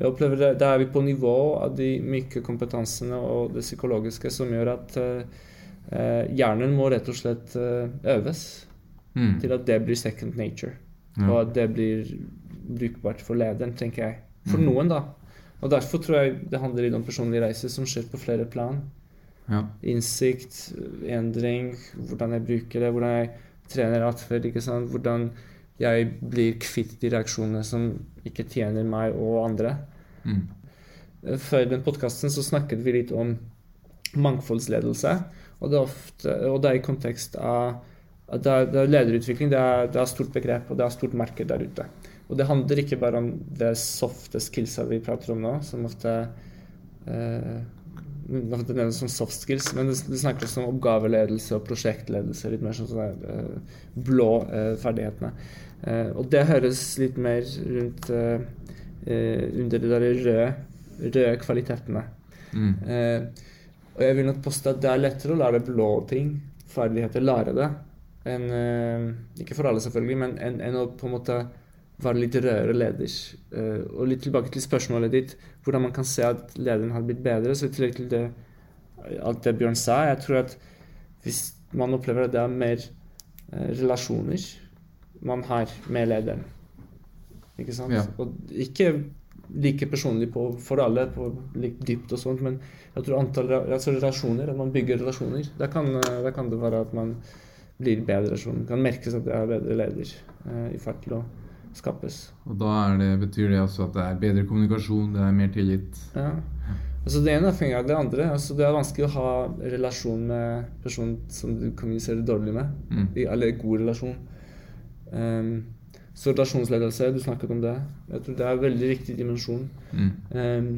Jeg opplever det, Da er vi på nivå av de myke kompetansene og det psykologiske som gjør at eh, hjernen må rett og slett eh, øves. Mm. Til at det blir second nature. Og at det blir brukbart for lederen, tenker jeg. For mm. noen, da. Og derfor tror jeg det handler litt om personlig reise som skjer på flere plan. Ja. Innsikt, endring, hvordan jeg bruker det, hvordan jeg trener atferd. Hvordan jeg blir kvitt de reaksjonene som ikke tjener meg og andre. Mm. Før den podkasten snakket vi litt om mangfoldsledelse. Og det, er ofte, og det er i kontekst av det er, det er lederutvikling det er, det er stort begrep, og det er stort marked der ute. Og det handler ikke bare om det softe skillsa vi prater om nå, som ofte eh, det nevnes som soft skills, men det, det snakker også om oppgaveledelse og prosjektledelse. Litt mer sånn sånne eh, blå eh, ferdighetene. Eh, og det høres litt mer rundt eh, eh, under de der røde, røde kvalitetene. Mm. og jeg vil nok påstå at det er lettere å lære blå ting, ferdigheter, lære det, en, eh, Ikke for alle, selvfølgelig, men enn en å på en måte være litt rødere leder. Eh, og litt tilbake til spørsmålet ditt, hvordan man kan se at lederen har blitt bedre. Så i tillegg til det, alt det Bjørn sa, jeg tror at hvis man opplever at det er mer eh, relasjoner man har med lederen Ikke sant? Ja. Og ikke like personlig på, for alle, på litt dypt og sånt, men jeg tror antall altså relasjoner, at man bygger relasjoner. Da kan, kan det være at man blir bedre, som kan merkes at det er bedre leder eh, i ferd til å skapes. Og da det, betyr det altså at det er bedre kommunikasjon, det er mer tillit? Ja. Altså Det ene avhenger av det andre. Altså Det er vanskelig å ha relasjon med person som du kommuniserer dårlig med. Mm. Eller god relasjon. Um, så relasjonsledelse, du snakket om det. Jeg tror det er en veldig viktig dimensjon. Mm. Um,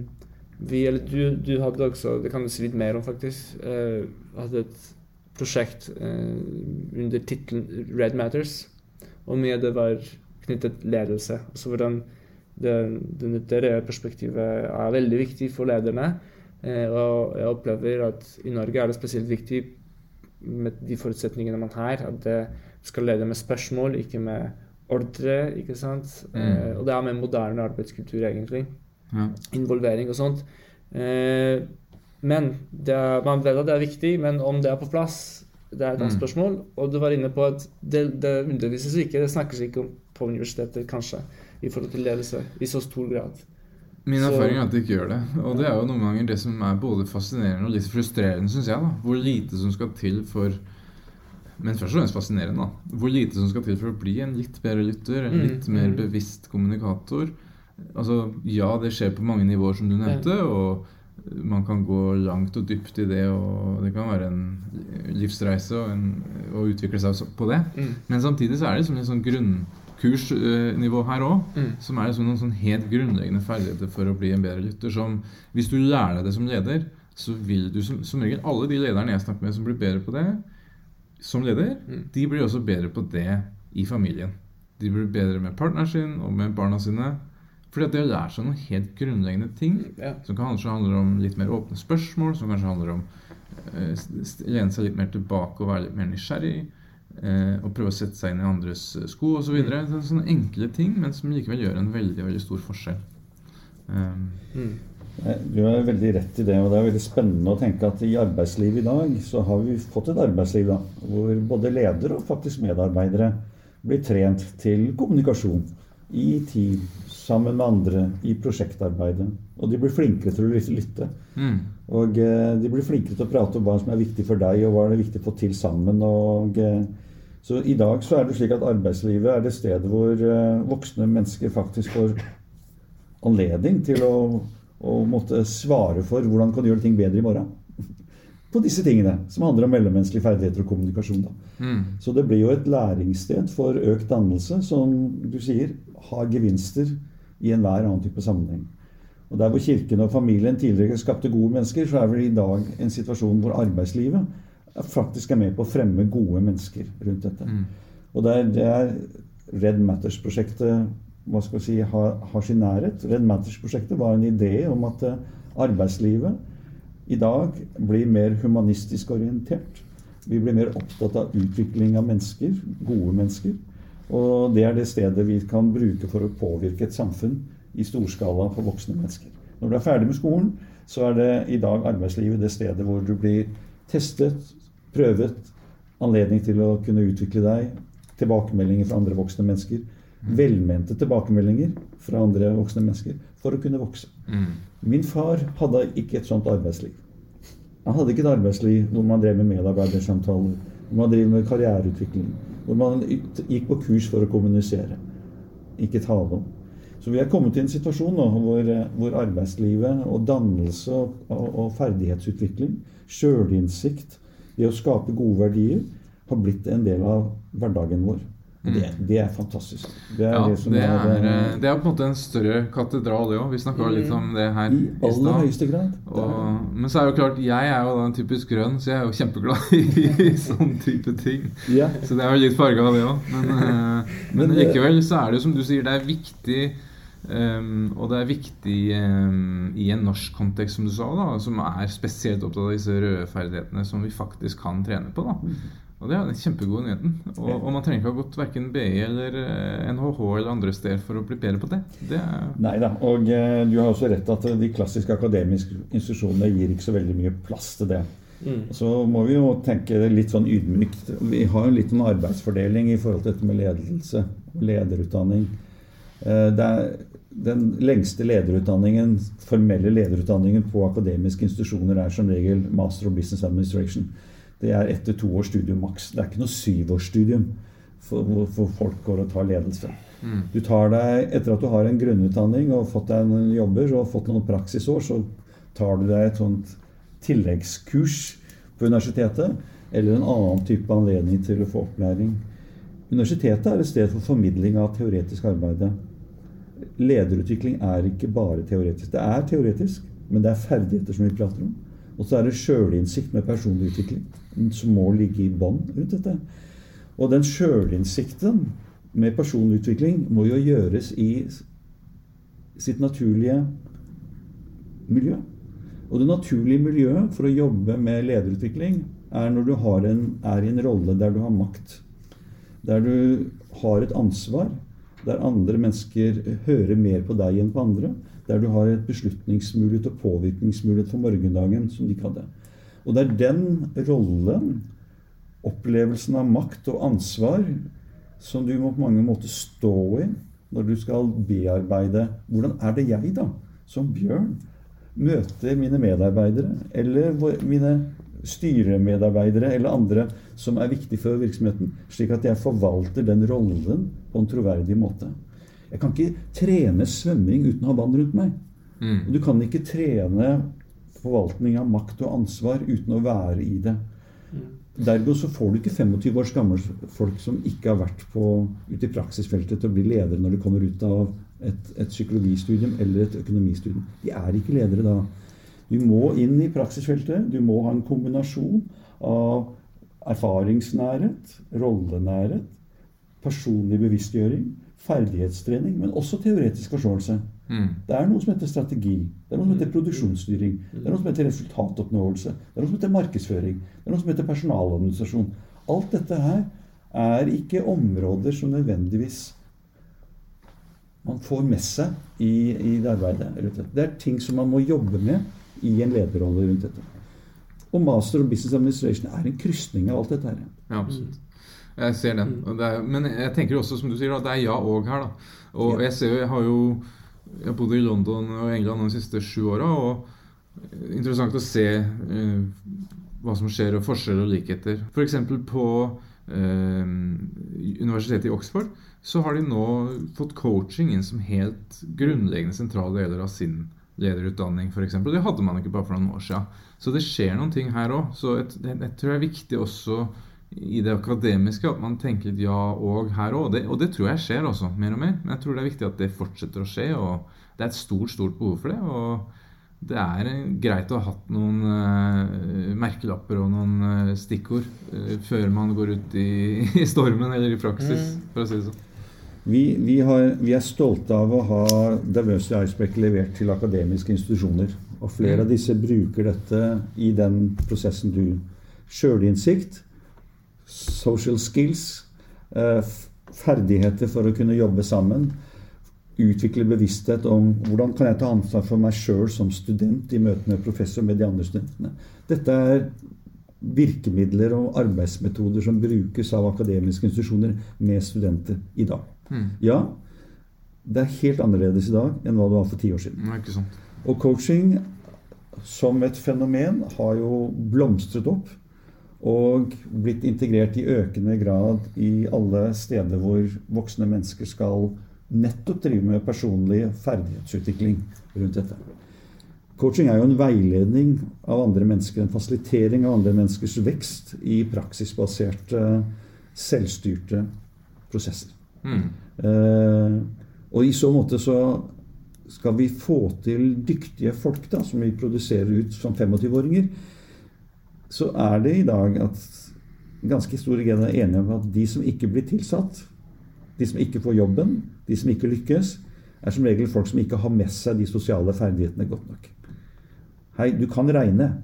vi, eller du, du hadde også, det kan du si litt mer om, faktisk, uh, hadde et prosjekt eh, under tittelen Red Matters. Og mye det var knyttet ledelse. Altså hvordan det, det, det perspektivet er veldig viktig for lederne. Eh, og jeg opplever at i Norge er det spesielt viktig med de forutsetningene man har, at det skal lede med spørsmål, ikke med ordre. ikke sant? Mm. Eh, og det er med moderne arbeidskultur, egentlig. Ja. Involvering og sånt. Eh, men er, man vet at det er viktig, men om det er på plass, det er et annet mm. spørsmål. Og du var inne på at det, det undervises ikke, det snakkes ikke om på universitetet, kanskje, i forhold til ledelse i så stor grad. Min erfaring er at det ikke gjør det. Og det er jo noen ganger det som er både fascinerende og litt frustrerende, syns jeg. da Hvor lite som skal til for Men først og fremst fascinerende, da. Hvor lite som skal til for å bli en litt bedre lytter, en Mm, litt mer mm. bevisst kommunikator. Altså, ja, det skjer på mange nivåer, som du nevnte, og man kan gå langt og dypt i det, og det kan være en livsreise og, en, å utvikle seg på det. Mm. Men samtidig så er det liksom et sånn grunnkursnivå her òg. Mm. Som er liksom noen sånn helt grunnleggende ferdigheter for å bli en bedre lytter. Som hvis du lærer deg det som leder, så vil du som, som regel Alle de lederne jeg snakker med som blir bedre på det som leder, Mm. de blir også bedre på det i familien. De blir bedre med partneren sin og med barna sine. Fordi at det å lære seg noen helt grunnleggende ting Ja. som kanskje handler om litt mer åpne spørsmål, som kanskje handler om å lene seg litt mer tilbake og være litt mer nysgjerrig. Eh, og prøve å sette seg inn i andres eh, sko osv. Så videre. Så sånne enkle ting, men som likevel gjør en veldig veldig stor forskjell. Um, Mm. Du har veldig rett i det, og det er veldig spennende å tenke at i arbeidslivet i dag så har vi fått et arbeidsliv da, hvor både ledere og faktisk medarbeidere blir trent til kommunikasjon i team, sammen med andre, i prosjektarbeidet. Og de blir flinkere til å lytte. mm, Og eh, de blir flinkere til å prate om hva som er viktig for deg, og hva er det viktig å få til sammen. Og, eh, så i dag så er det slik at arbeidslivet er det stedet hvor eh, voksne mennesker faktisk får anledning til å, å måtte svare for hvordan kan du gjøre ting bedre i morgen. På disse tingene, som handler om mellommenneskelige ferdigheter og kommunikasjon. Mm, Så det blir jo et læringssted for økt dannelse, som du sier, har gevinster i enhver annen type sammenheng. Og Der hvor kirken og familien tidligere skapte gode mennesker, så er vel i dag en situasjon hvor arbeidslivet faktisk er med på å fremme gode mennesker rundt dette. mm, Og det er, det er Red Matters-prosjektet hva skal vi si, har, har sin nærhet. Red Matters-prosjektet var en idé om at eh, arbeidslivet i dag blir mer humanistisk orientert. Vi blir mer opptatt av utvikling av mennesker, gode mennesker. Og det er det stedet vi kan bruke for å påvirke et samfunn i storskala for voksne mennesker. Når du er ferdig med skolen, så er det i dag arbeidslivet det stedet hvor du blir testet, prøvet, anledning til å kunne utvikle deg, tilbakemeldinger fra andre voksne mennesker, velmente tilbakemeldinger fra andre voksne mennesker, for å kunne vokse. mm, Min far hadde ikke et sånt arbeidsliv. Han hadde ikke et arbeidsliv hvor man drev med medarbeidersamtaler, hvor man driver med karriereutvikling, hvor man gikk på kurs for å kommunisere, ikke tale om. Så vi er kommet til en situasjon nå hvor, eh, hvor arbeidslivet og dannelse og, og ferdighetsutvikling, sjølinnsikt, det å skape gode verdier, har blitt en del av hverdagen vår. Og det, det er fantastisk. Det er ja, det som det er, er, eh, eh, det er på en måte en større katedral, det òg. Vi snakka litt om det her i i aller stad. høyeste grad. Og, men så er jo klart, jeg er jo da en typisk grønn, så jeg er jo kjempeglad i sånn type ting. Ja. Så det er jo litt farga av det òg. Men, eh, men Men, likevel så er det jo som du sier, det er viktig Um, og det er viktig um, i en norsk kontekst, som du sa, da, som er spesielt opptatt av disse røde ferdighetene som vi faktisk kan trene på. da. Og det er den kjempegode nyheten. Og, og man trenger ikke ha gått verken BI eller eh, NHH eller andre steder for å bli bedre på det. Det er Nei da. Og eh, du har også rett at de klassiske akademiske institusjonene gir ikke så veldig mye plass til det. Mm. Så må vi jo tenke litt sånn ydmykt. Vi har jo litt sånn arbeidsfordeling i forhold til dette med ledelse og lederutdanning. Eh, Det er den lengste lederutdanningen, formelle lederutdanningen på akademiske institusjoner er som regel Master of Business Administration. Det er etter to års studium maks. Det er ikke noe syvårsstudium for, hvor folk går og tar ledelse. mm, Du tar deg, Etter at du har en grunnutdanning og fått deg noen jobber og fått noen praksisår, så tar du deg et sånt tilleggskurs på universitetet eller en annen type anledning til å få opplæring. Universitetet er et sted for formidling av teoretisk arbeid. Lederutvikling er ikke bare teoretisk. Det er teoretisk, men det er ferdigheter som vi prater om. Og så er det sjølinnsikt med personlig utvikling som må ligge i bånn rundt dette. Og den sjølinnsikten med personlig utvikling må jo gjøres i sitt naturlige miljø. Og det naturlige miljøet for å jobbe med lederutvikling er når du en, er i en rolle der du har makt. Der du har et ansvar. Der andre mennesker hører mer på deg enn på andre. Der du har et beslutningsmulighet og påvirkningsmulighet for morgendagen som de ikke hadde. Og det er den rollen, opplevelsen av makt og ansvar, som du må på mange måter stå i når du skal bearbeide Hvordan er det jeg, da, som Bjørn, møter mine medarbeidere eller mine styremedarbeidere eller andre som er viktige for virksomheten, slik at jeg forvalter den rollen på en troverdig måte. Jeg kan ikke trene svømming uten å ha vann rundt meg. Mm. Du kan ikke trene forvaltning av makt og ansvar uten å være i det. Mm. Dergo så får du ikke 25 års gamle folk som ikke har vært på, ute i praksisfeltet til å bli ledere når de kommer ut av et, et psykologistudium eller et økonomistudium. De er ikke ledere da. Du må inn i praksisfeltet. Du må ha en kombinasjon av erfaringsnærhet, rollenærhet, personlig bevisstgjøring, ferdighetstrening, men også teoretisk forståelse. Mm. Det er noe som heter strategi. Det er noe som heter produksjonsstyring. Det er noe som heter resultatoppnåelse. Det er noe som heter markedsføring. Det er noe som heter personaladministrasjon. Alt dette her er ikke områder som nødvendigvis man får med seg i, i det arbeidet. Det er ting som man må jobbe med i en lederrolle rundt dette. Og master og business administration er en krysning av alt dette her. Ja, absolutt. Jeg ser den. Er, men jeg tenker også, som du sier, at det er ja òg her. da. Og jeg ser jo, jeg har jo jeg har bodd i London og England de siste sju åra. Interessant å se eh, hva som skjer, og forskjeller og likheter. F.eks. på eh, universitetet i Oxford så har de nå fått coaching inn som helt grunnleggende sentrale deler av sin lederutdanning f.eks. Det hadde man ikke bare for noen år siden. Så det skjer noen ting her òg. Så jeg, tror det er viktig også i det akademiske at man tenker ja og her òg. Og, og, det tror jeg skjer også, mer og mer. Men jeg tror det er viktig at det fortsetter å skje. Og det er et stort, stort behov for det. og det er greit å ha hatt noen uh, merkelapper og noen uh, stikkord uh, før man går ut i, i, stormen eller i praksis, mm. for å si det sånn. Vi, vi, har, vi, er stolte av å ha Diversity Iceback levert til akademiske institusjoner. Og flere mm. av disse bruker dette i den prosessen du Sjølinnsikt, social skills, eh, ferdigheter for å kunne jobbe sammen. Utvikle bevissthet om hvordan kan jeg ta ansvar for meg sjøl som student i møte med professor med de andre studentene. Dette er virkemidler og arbeidsmetoder som brukes av akademiske institusjoner med studenter i dag. Mm. Ja, det er helt annerledes i dag enn hva det var for ti år siden. Og coaching som et fenomen har jo blomstret opp og blitt integrert i økende grad i alle steder hvor voksne mennesker skal nettopp drive med personlig ferdighetsutvikling rundt dette. Coaching er jo en veiledning av andre mennesker, en fasilitering av andre menneskers vekst i praksisbaserte, selvstyrte prosesser. Mm. Eh, og i så måte så skal vi få til dyktige folk da, som vi produserer ut som 25-åringer, så er det i dag at ganske store grad er enige om at de som ikke blir tilsatt, de som ikke får jobben, de som ikke lykkes, er som regel folk som ikke har med seg de sosiale ferdighetene godt nok. Hei, du kan regne.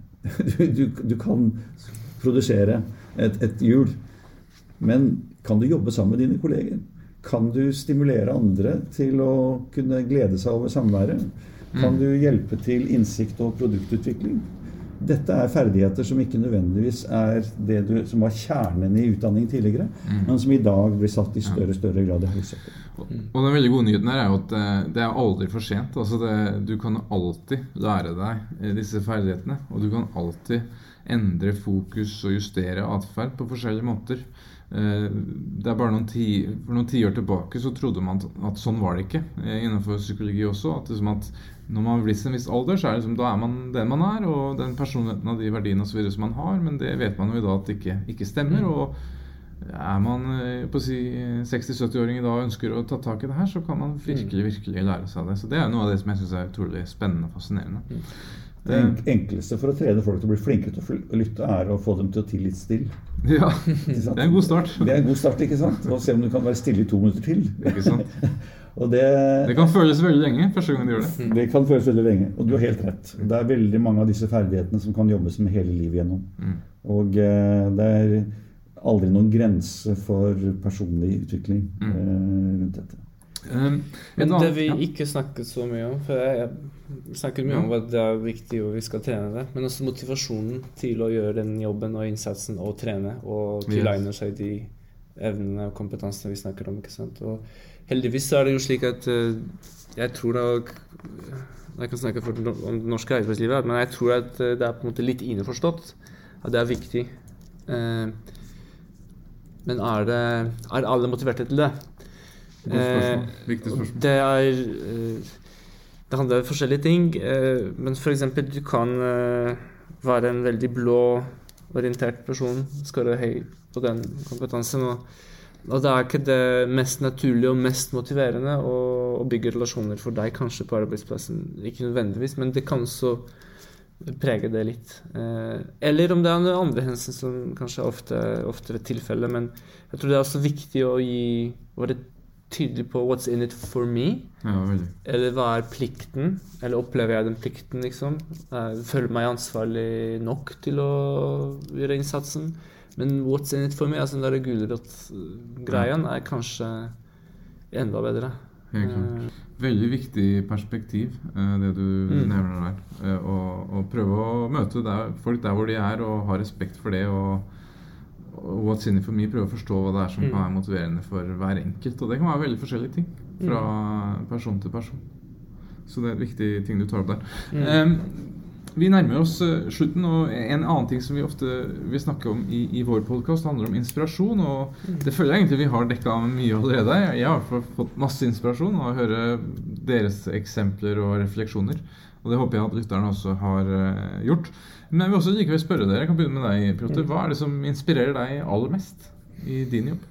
Du, du, du kan produsere et, et hjul. Men kan du jobbe sammen med dine kolleger? Kan du stimulere andre til å kunne glede seg over samværet? Kan mm. du hjelpe til innsikt og produktutvikling? Dette er ferdigheter som ikke nødvendigvis er det du, som var kjernen i utdanning tidligere, mm. men som i dag blir satt i større og større grad i høysetet. Og, og den veldig gode nyheten her er jo at det, eh, er aldri for sent. Altså det, du kan alltid lære deg eh, disse ferdighetene. Og du kan alltid endre fokus og justere atferd på forskjellige måter. Eh, det er bare noen ti, For noen tiår tilbake så trodde man at sånn var det ikke innenfor psykologi også. At, liksom at når man har blitt en viss alder, så er det liksom, da er man den man er, og den personligheten av de verdiene og så videre som man har. Men det vet man jo i dag at det ikke, ikke stemmer. Mm. og er man eh, på å si 60-70-åring i dag og ønsker å ta tak i det her, så kan man virkelig mm. virkelig lære seg det. Så Det er noe av det som jeg syns er utrolig spennende og fascinerende. Mm. Det enkleste for å trene folk til å bli flinkere til å lytte, er å få dem til å tie litt stille. Ja, det er en god start. Det er en god start, ikke sant? Og se om du kan være stille i to minutter til. Ikke sant? Det, det, kan føles veldig lenge første gang du gjør det. Det kan føles veldig lenge, og du har helt rett. Det er veldig mange av disse ferdighetene som kan jobbes med hele livet gjennom. Mm. Og eh, det er aldri noen grense for personlig utvikling mm. eh, rundt dette. Um, Men det vi ikke snakker så mye om For jeg, snakker mye om at det er viktig og vi skal trene det, men også motivasjonen til å gjøre den jobben og innsatsen og trene og tilegne seg de evnene og kompetansene vi snakker om. ikke sant? Og heldigvis så er det jo slik at uh, jeg tror da Jeg kan snakke for, om det norske arbeidslivet, men jeg tror at det er på en måte litt innforstått at det er viktig. Men er, det, er alle motiverte til det? Spørsmål. Viktig spørsmål. Det er Det handler om forskjellige ting. Men f.eks. du kan være en veldig blå-orientert person, skåre høy på den kompetansen. Og, og, det er ikke det mest naturlige og mest motiverende å, å, bygge relasjoner for deg, kanskje på arbeidsplassen. Ikke nødvendigvis, men det kan også prege det litt. Eh, eller om det er noen andre hensyn som kanskje er ofte, oftere tilfelle. Men jeg tror det er også viktig å gi være tydelig på 'what's in it for me'. Ja, eller hva er plikten? Eller opplever jeg den plikten, liksom? Jeg føler meg ansvarlig nok til å gjøre innsatsen. Men 'what's in it for me', altså den derre gulrotgreien, er kanskje enda bedre. Helt klart. Eh. Veldig viktig perspektiv, eh, det du mm. nevner der. Eh, å, prøve å møte der, folk der hvor de er, og ha respekt for det. og What's in it for me prøve å forstå hva det er som mm. kan være motiverende for hver enkelt. Og det kan være veldig forskjellige ting fra mm. person til person. Så det er en viktig ting du tar opp der. Mm. Um, vi nærmer oss uh, slutten, og en annen ting som vi ofte vil snakke om i, i vår podkast, handler om inspirasjon. Og mm. det føler jeg egentlig vi har dekka mye allerede. Jeg, har fått masse inspirasjon av å høre deres eksempler og refleksjoner. Og det håper jeg at lytterne også har uh, gjort. Men jeg vil også likevel spørre dere, jeg kan begynne med deg, Piotr. Hva er det som inspirerer deg aller mest i din jobb?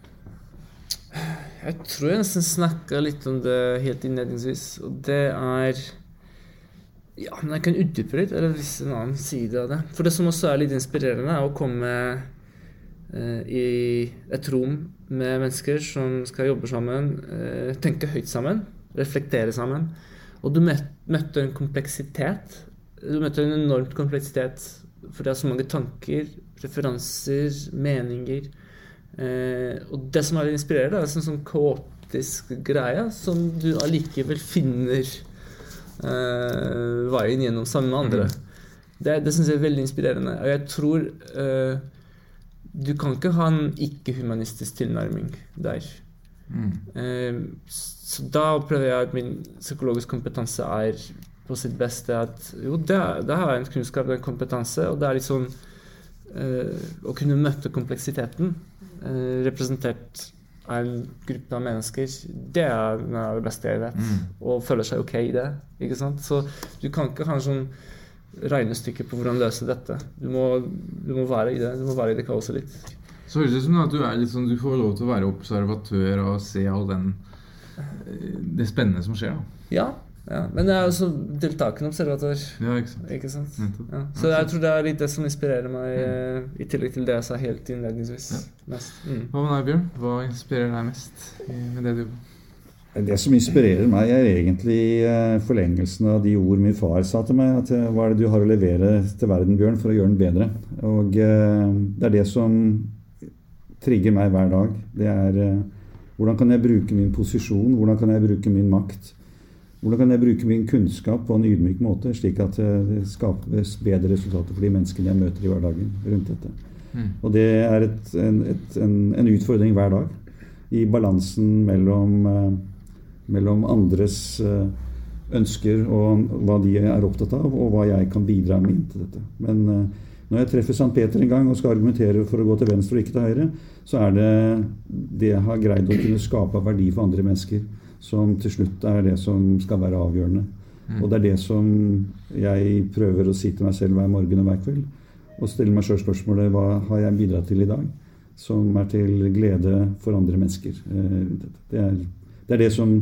Jeg tror jeg nesten snakka litt om det helt innledningsvis. Og det er Ja, men jeg kan utdype litt, eller vise en annen side av det. For det som også er litt inspirerende, er å komme eh, i et rom med mennesker som skal jobbe sammen, eh, tenke høyt sammen, reflektere sammen. Og du møtte en kompleksitet du møtte en enormt kompleksitet, for det er så mange tanker, preferanser, meninger. Eh, og det som er litt inspirerende, er en sånn kaotisk greie som du allikevel finner eh, veien gjennom sammen med andre. Mm. Det, det syns jeg er veldig inspirerende. Og jeg tror uh, du kan ikke ha en ikke-humanistisk tilnærming der. Mm. Uh, så da prøver jeg at min psykologiske kompetanse er på sitt beste at jo, det, det har en kunnskap, og en kompetanse, og det er litt sånn Å kunne møte kompleksiteten representert av en gruppe av mennesker, det er det beste jeg vet. Mm. Og føler seg ok i det. ikke sant? Så du kan ikke ha en sånn regnestykke på hvordan løse dette. Du må, du må være i det Du må være i det kaoset litt. Så høres det ut som at du, er litt sånn, du får lov til å være observatør og se all den eh, det spennende som skjer. da. Ja, ja, men det er også deltakende observatør. Ja, ikke sant. Ikke sant? Ja. Så jeg tror det er litt det som inspirerer meg, mm. i tillegg til det jeg sa helt innledningsvis. Ja. Mm. Hva med deg, Bjørn? Hva inspirerer deg mest med det du? Det som inspirerer meg, er egentlig eh, forlengelsen av de ord min far sa til meg. at eh, Hva er det du har å levere til verden, Bjørn, for å gjøre den bedre? Og eh, det er det som trigger meg hver dag. Det er hvordan kan jeg bruke min posisjon? Hvordan kan jeg bruke min makt? Hvordan kan jeg bruke min kunnskap på en ydmyk måte, slik at det skapes bedre resultater for de menneskene jeg møter i hverdagen rundt dette. Mm. Og det er et, en, et, en, en, utfordring hver dag. I balansen mellom, uh, mellom andres uh, ønsker og hva de er opptatt av, og hva jeg kan bidra med inn til dette. Men når jeg treffer St. Peter en gang og skal argumentere for å gå til venstre og ikke til høyre, så er det det jeg har greid å kunne skape verdi for andre mennesker som til slutt er det som skal være avgjørende. Mm. Og det er det som jeg prøver å si til meg selv hver morgen og hver kveld. Og stille meg sjøl spørsmålet hva har jeg bidratt til i dag som er til glede for andre mennesker. Eh, det er, det er det som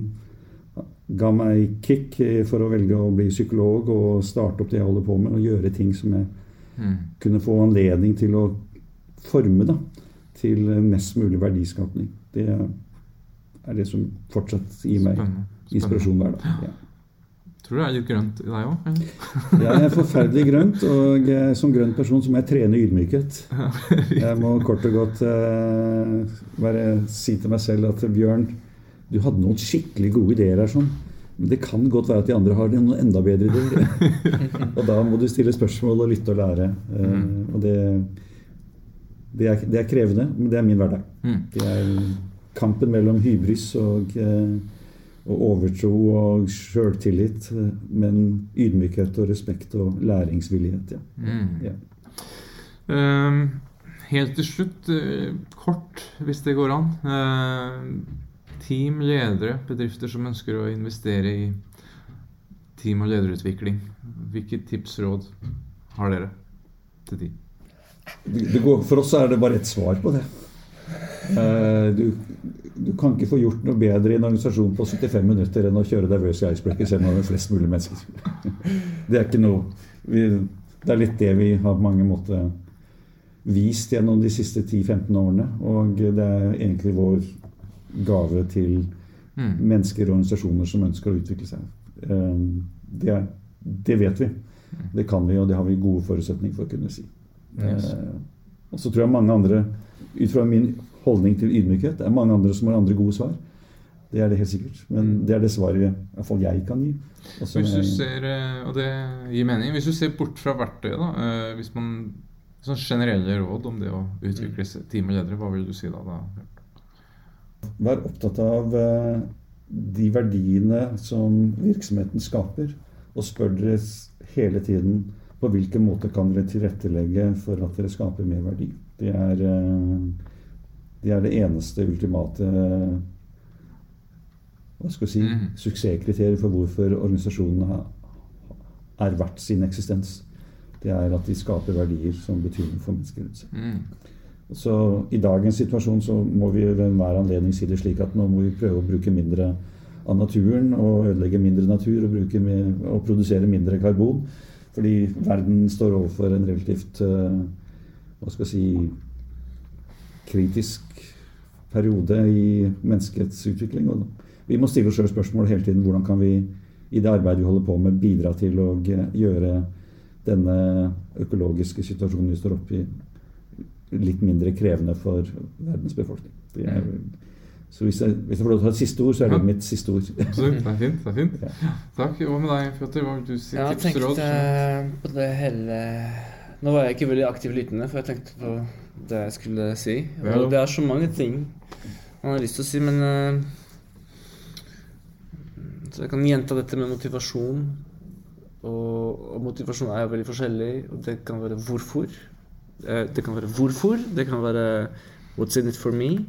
ga meg kick for å velge å bli psykolog og starte opp det jeg holder på med, og gjøre ting som jeg mm. kunne få anledning til å forme da, til mest mulig verdiskapning. Det er er det som fortsatt gir meg inspirasjon hver dag. Ja. Tror du det er litt grønt i deg òg? jeg er forferdelig grønt, og eh, som grønn person så må jeg trene ydmykhet. Jeg må kort og godt uh, bare si til meg selv at Bjørn, du hadde noen skikkelig gode ideer her. sånn. Men det kan godt være at de andre har noen enda bedre ideer. og da må du stille spørsmål og lytte og lære. Uh, og det, det er, det er krevende, men det er min hverdag. Mm. Det er kampen mellom hybris og, eh, og overtro og sjøltillit, men ydmykhet og respekt og læringsvillighet. Ja. Mm. Ja. Um, helt til slutt, eh, kort hvis det går an. Uh, team, ledere, bedrifter som ønsker å investere i team- og lederutvikling. Hvilke tips råd har dere til de? Det, det går, for oss er det bare ett svar på det. Eh, du, du kan ikke få gjort noe bedre i en organisasjon på 75 minutter enn å kjøre Diversity Icebreaker selv om det er flest mulig mennesker. Det er ikke noe vi, Det er litt det vi har på mange måter vist gjennom de siste 10-15 årene. Og det er egentlig vår gave til Mm. mennesker og organisasjoner som ønsker å utvikle seg. Eh, Det, er, det vet vi. Det kan vi, og det har vi gode forutsetninger for å kunne si. Yes. Eh, og så tror jeg mange andre, ut fra min holdning til ydmykhet, det er mange andre som har andre gode svar. Det er det helt sikkert. Men det er det svaret i hvert fall jeg kan gi. Også Hvis du jeg- ser, eh, og det gir mening, hvis du ser bort fra verktøyet, da, eh, hvis man Sånn generelle råd om det å utvikle team og ledere, hva vil du si da? da? Vær opptatt av eh, de verdiene som virksomheten skaper, og spør dere hele tiden på hvilken måte kan dere tilrettelegge for at dere skaper mer verdi. Det er, eh, det, er det eneste ultimate hva skal vi si, mm. suksesskriteriet for hvorfor organisasjonene er verdt sin eksistens. Det er at de skaper verdier som betydning for mennesker rundt seg. Mm. Så i dagens situasjon så må vi ved enhver anledning si det slik at nå må vi prøve å bruke mindre av naturen og ødelegge mindre natur og, bruke mer, og produsere mindre karbon. Fordi verden står overfor en relativt eh, hva skal jeg si kritisk periode i menneskets utvikling. Og vi må stille oss selv spørsmål hele tiden hvordan kan vi i det arbeidet vi holder på med, bidra til å gjøre denne økologiske situasjonen vi står oppe i, litt mindre krevende for verdens befolkning. Det er, så hvis jeg, hvis jeg får lov til å ha et siste ord, så er det Ja. mitt siste ord. Absolutt, det er fint. det er fint. Ja. Takk. Hva med deg, Fjotter Hva vil du si? Jeg Tips, råd? tenkte på det hele Nå var jeg ikke veldig aktiv lyttende, for jeg tenkte på det jeg skulle si. Og det er så mange ting man har lyst til å si, men eh, Så jeg kan gjenta dette med motivasjon. Og, og motivasjon er jo veldig forskjellig, og det kan være hvorfor. Eh, Det kan være hvorfor, det kan være what's in it for me.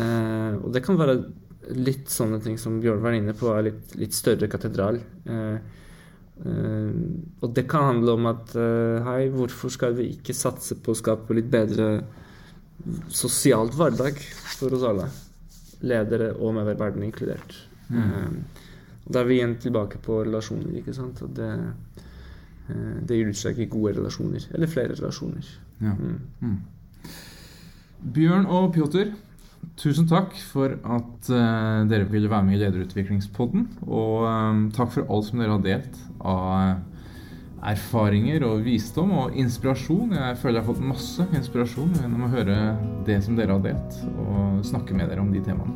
Eh, og det kan være litt sånne ting som Bjørn var inne på, er litt, litt større katedral. Eh, og det kan handle om at eh, hei, hvorfor skal vi ikke satse på å skape litt bedre sosialt hverdag for oss alle? Ledere og medarbeiderene inkludert. Mm. og da er vi igjen tilbake på relasjoner, ikke sant. Og det, eh, det gir utslag i gode relasjoner. Eller flere relasjoner. Ja. Mm. Mm. Bjørn og Pjotr, tusen takk for at uh, dere ville være med i Lederutviklingspodden. Og um, takk for alt som dere har delt av eh, erfaringer og visdom og inspirasjon. Jeg føler jeg har fått masse inspirasjon gjennom å høre det som dere har delt, og snakke med dere om de temaene.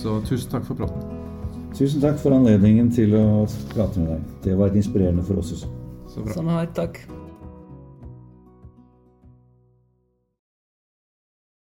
Så tusen takk for praten. Tusen takk for anledningen til å prate med deg. Det var inspirerende for oss også. Så bra. Samme her, takk.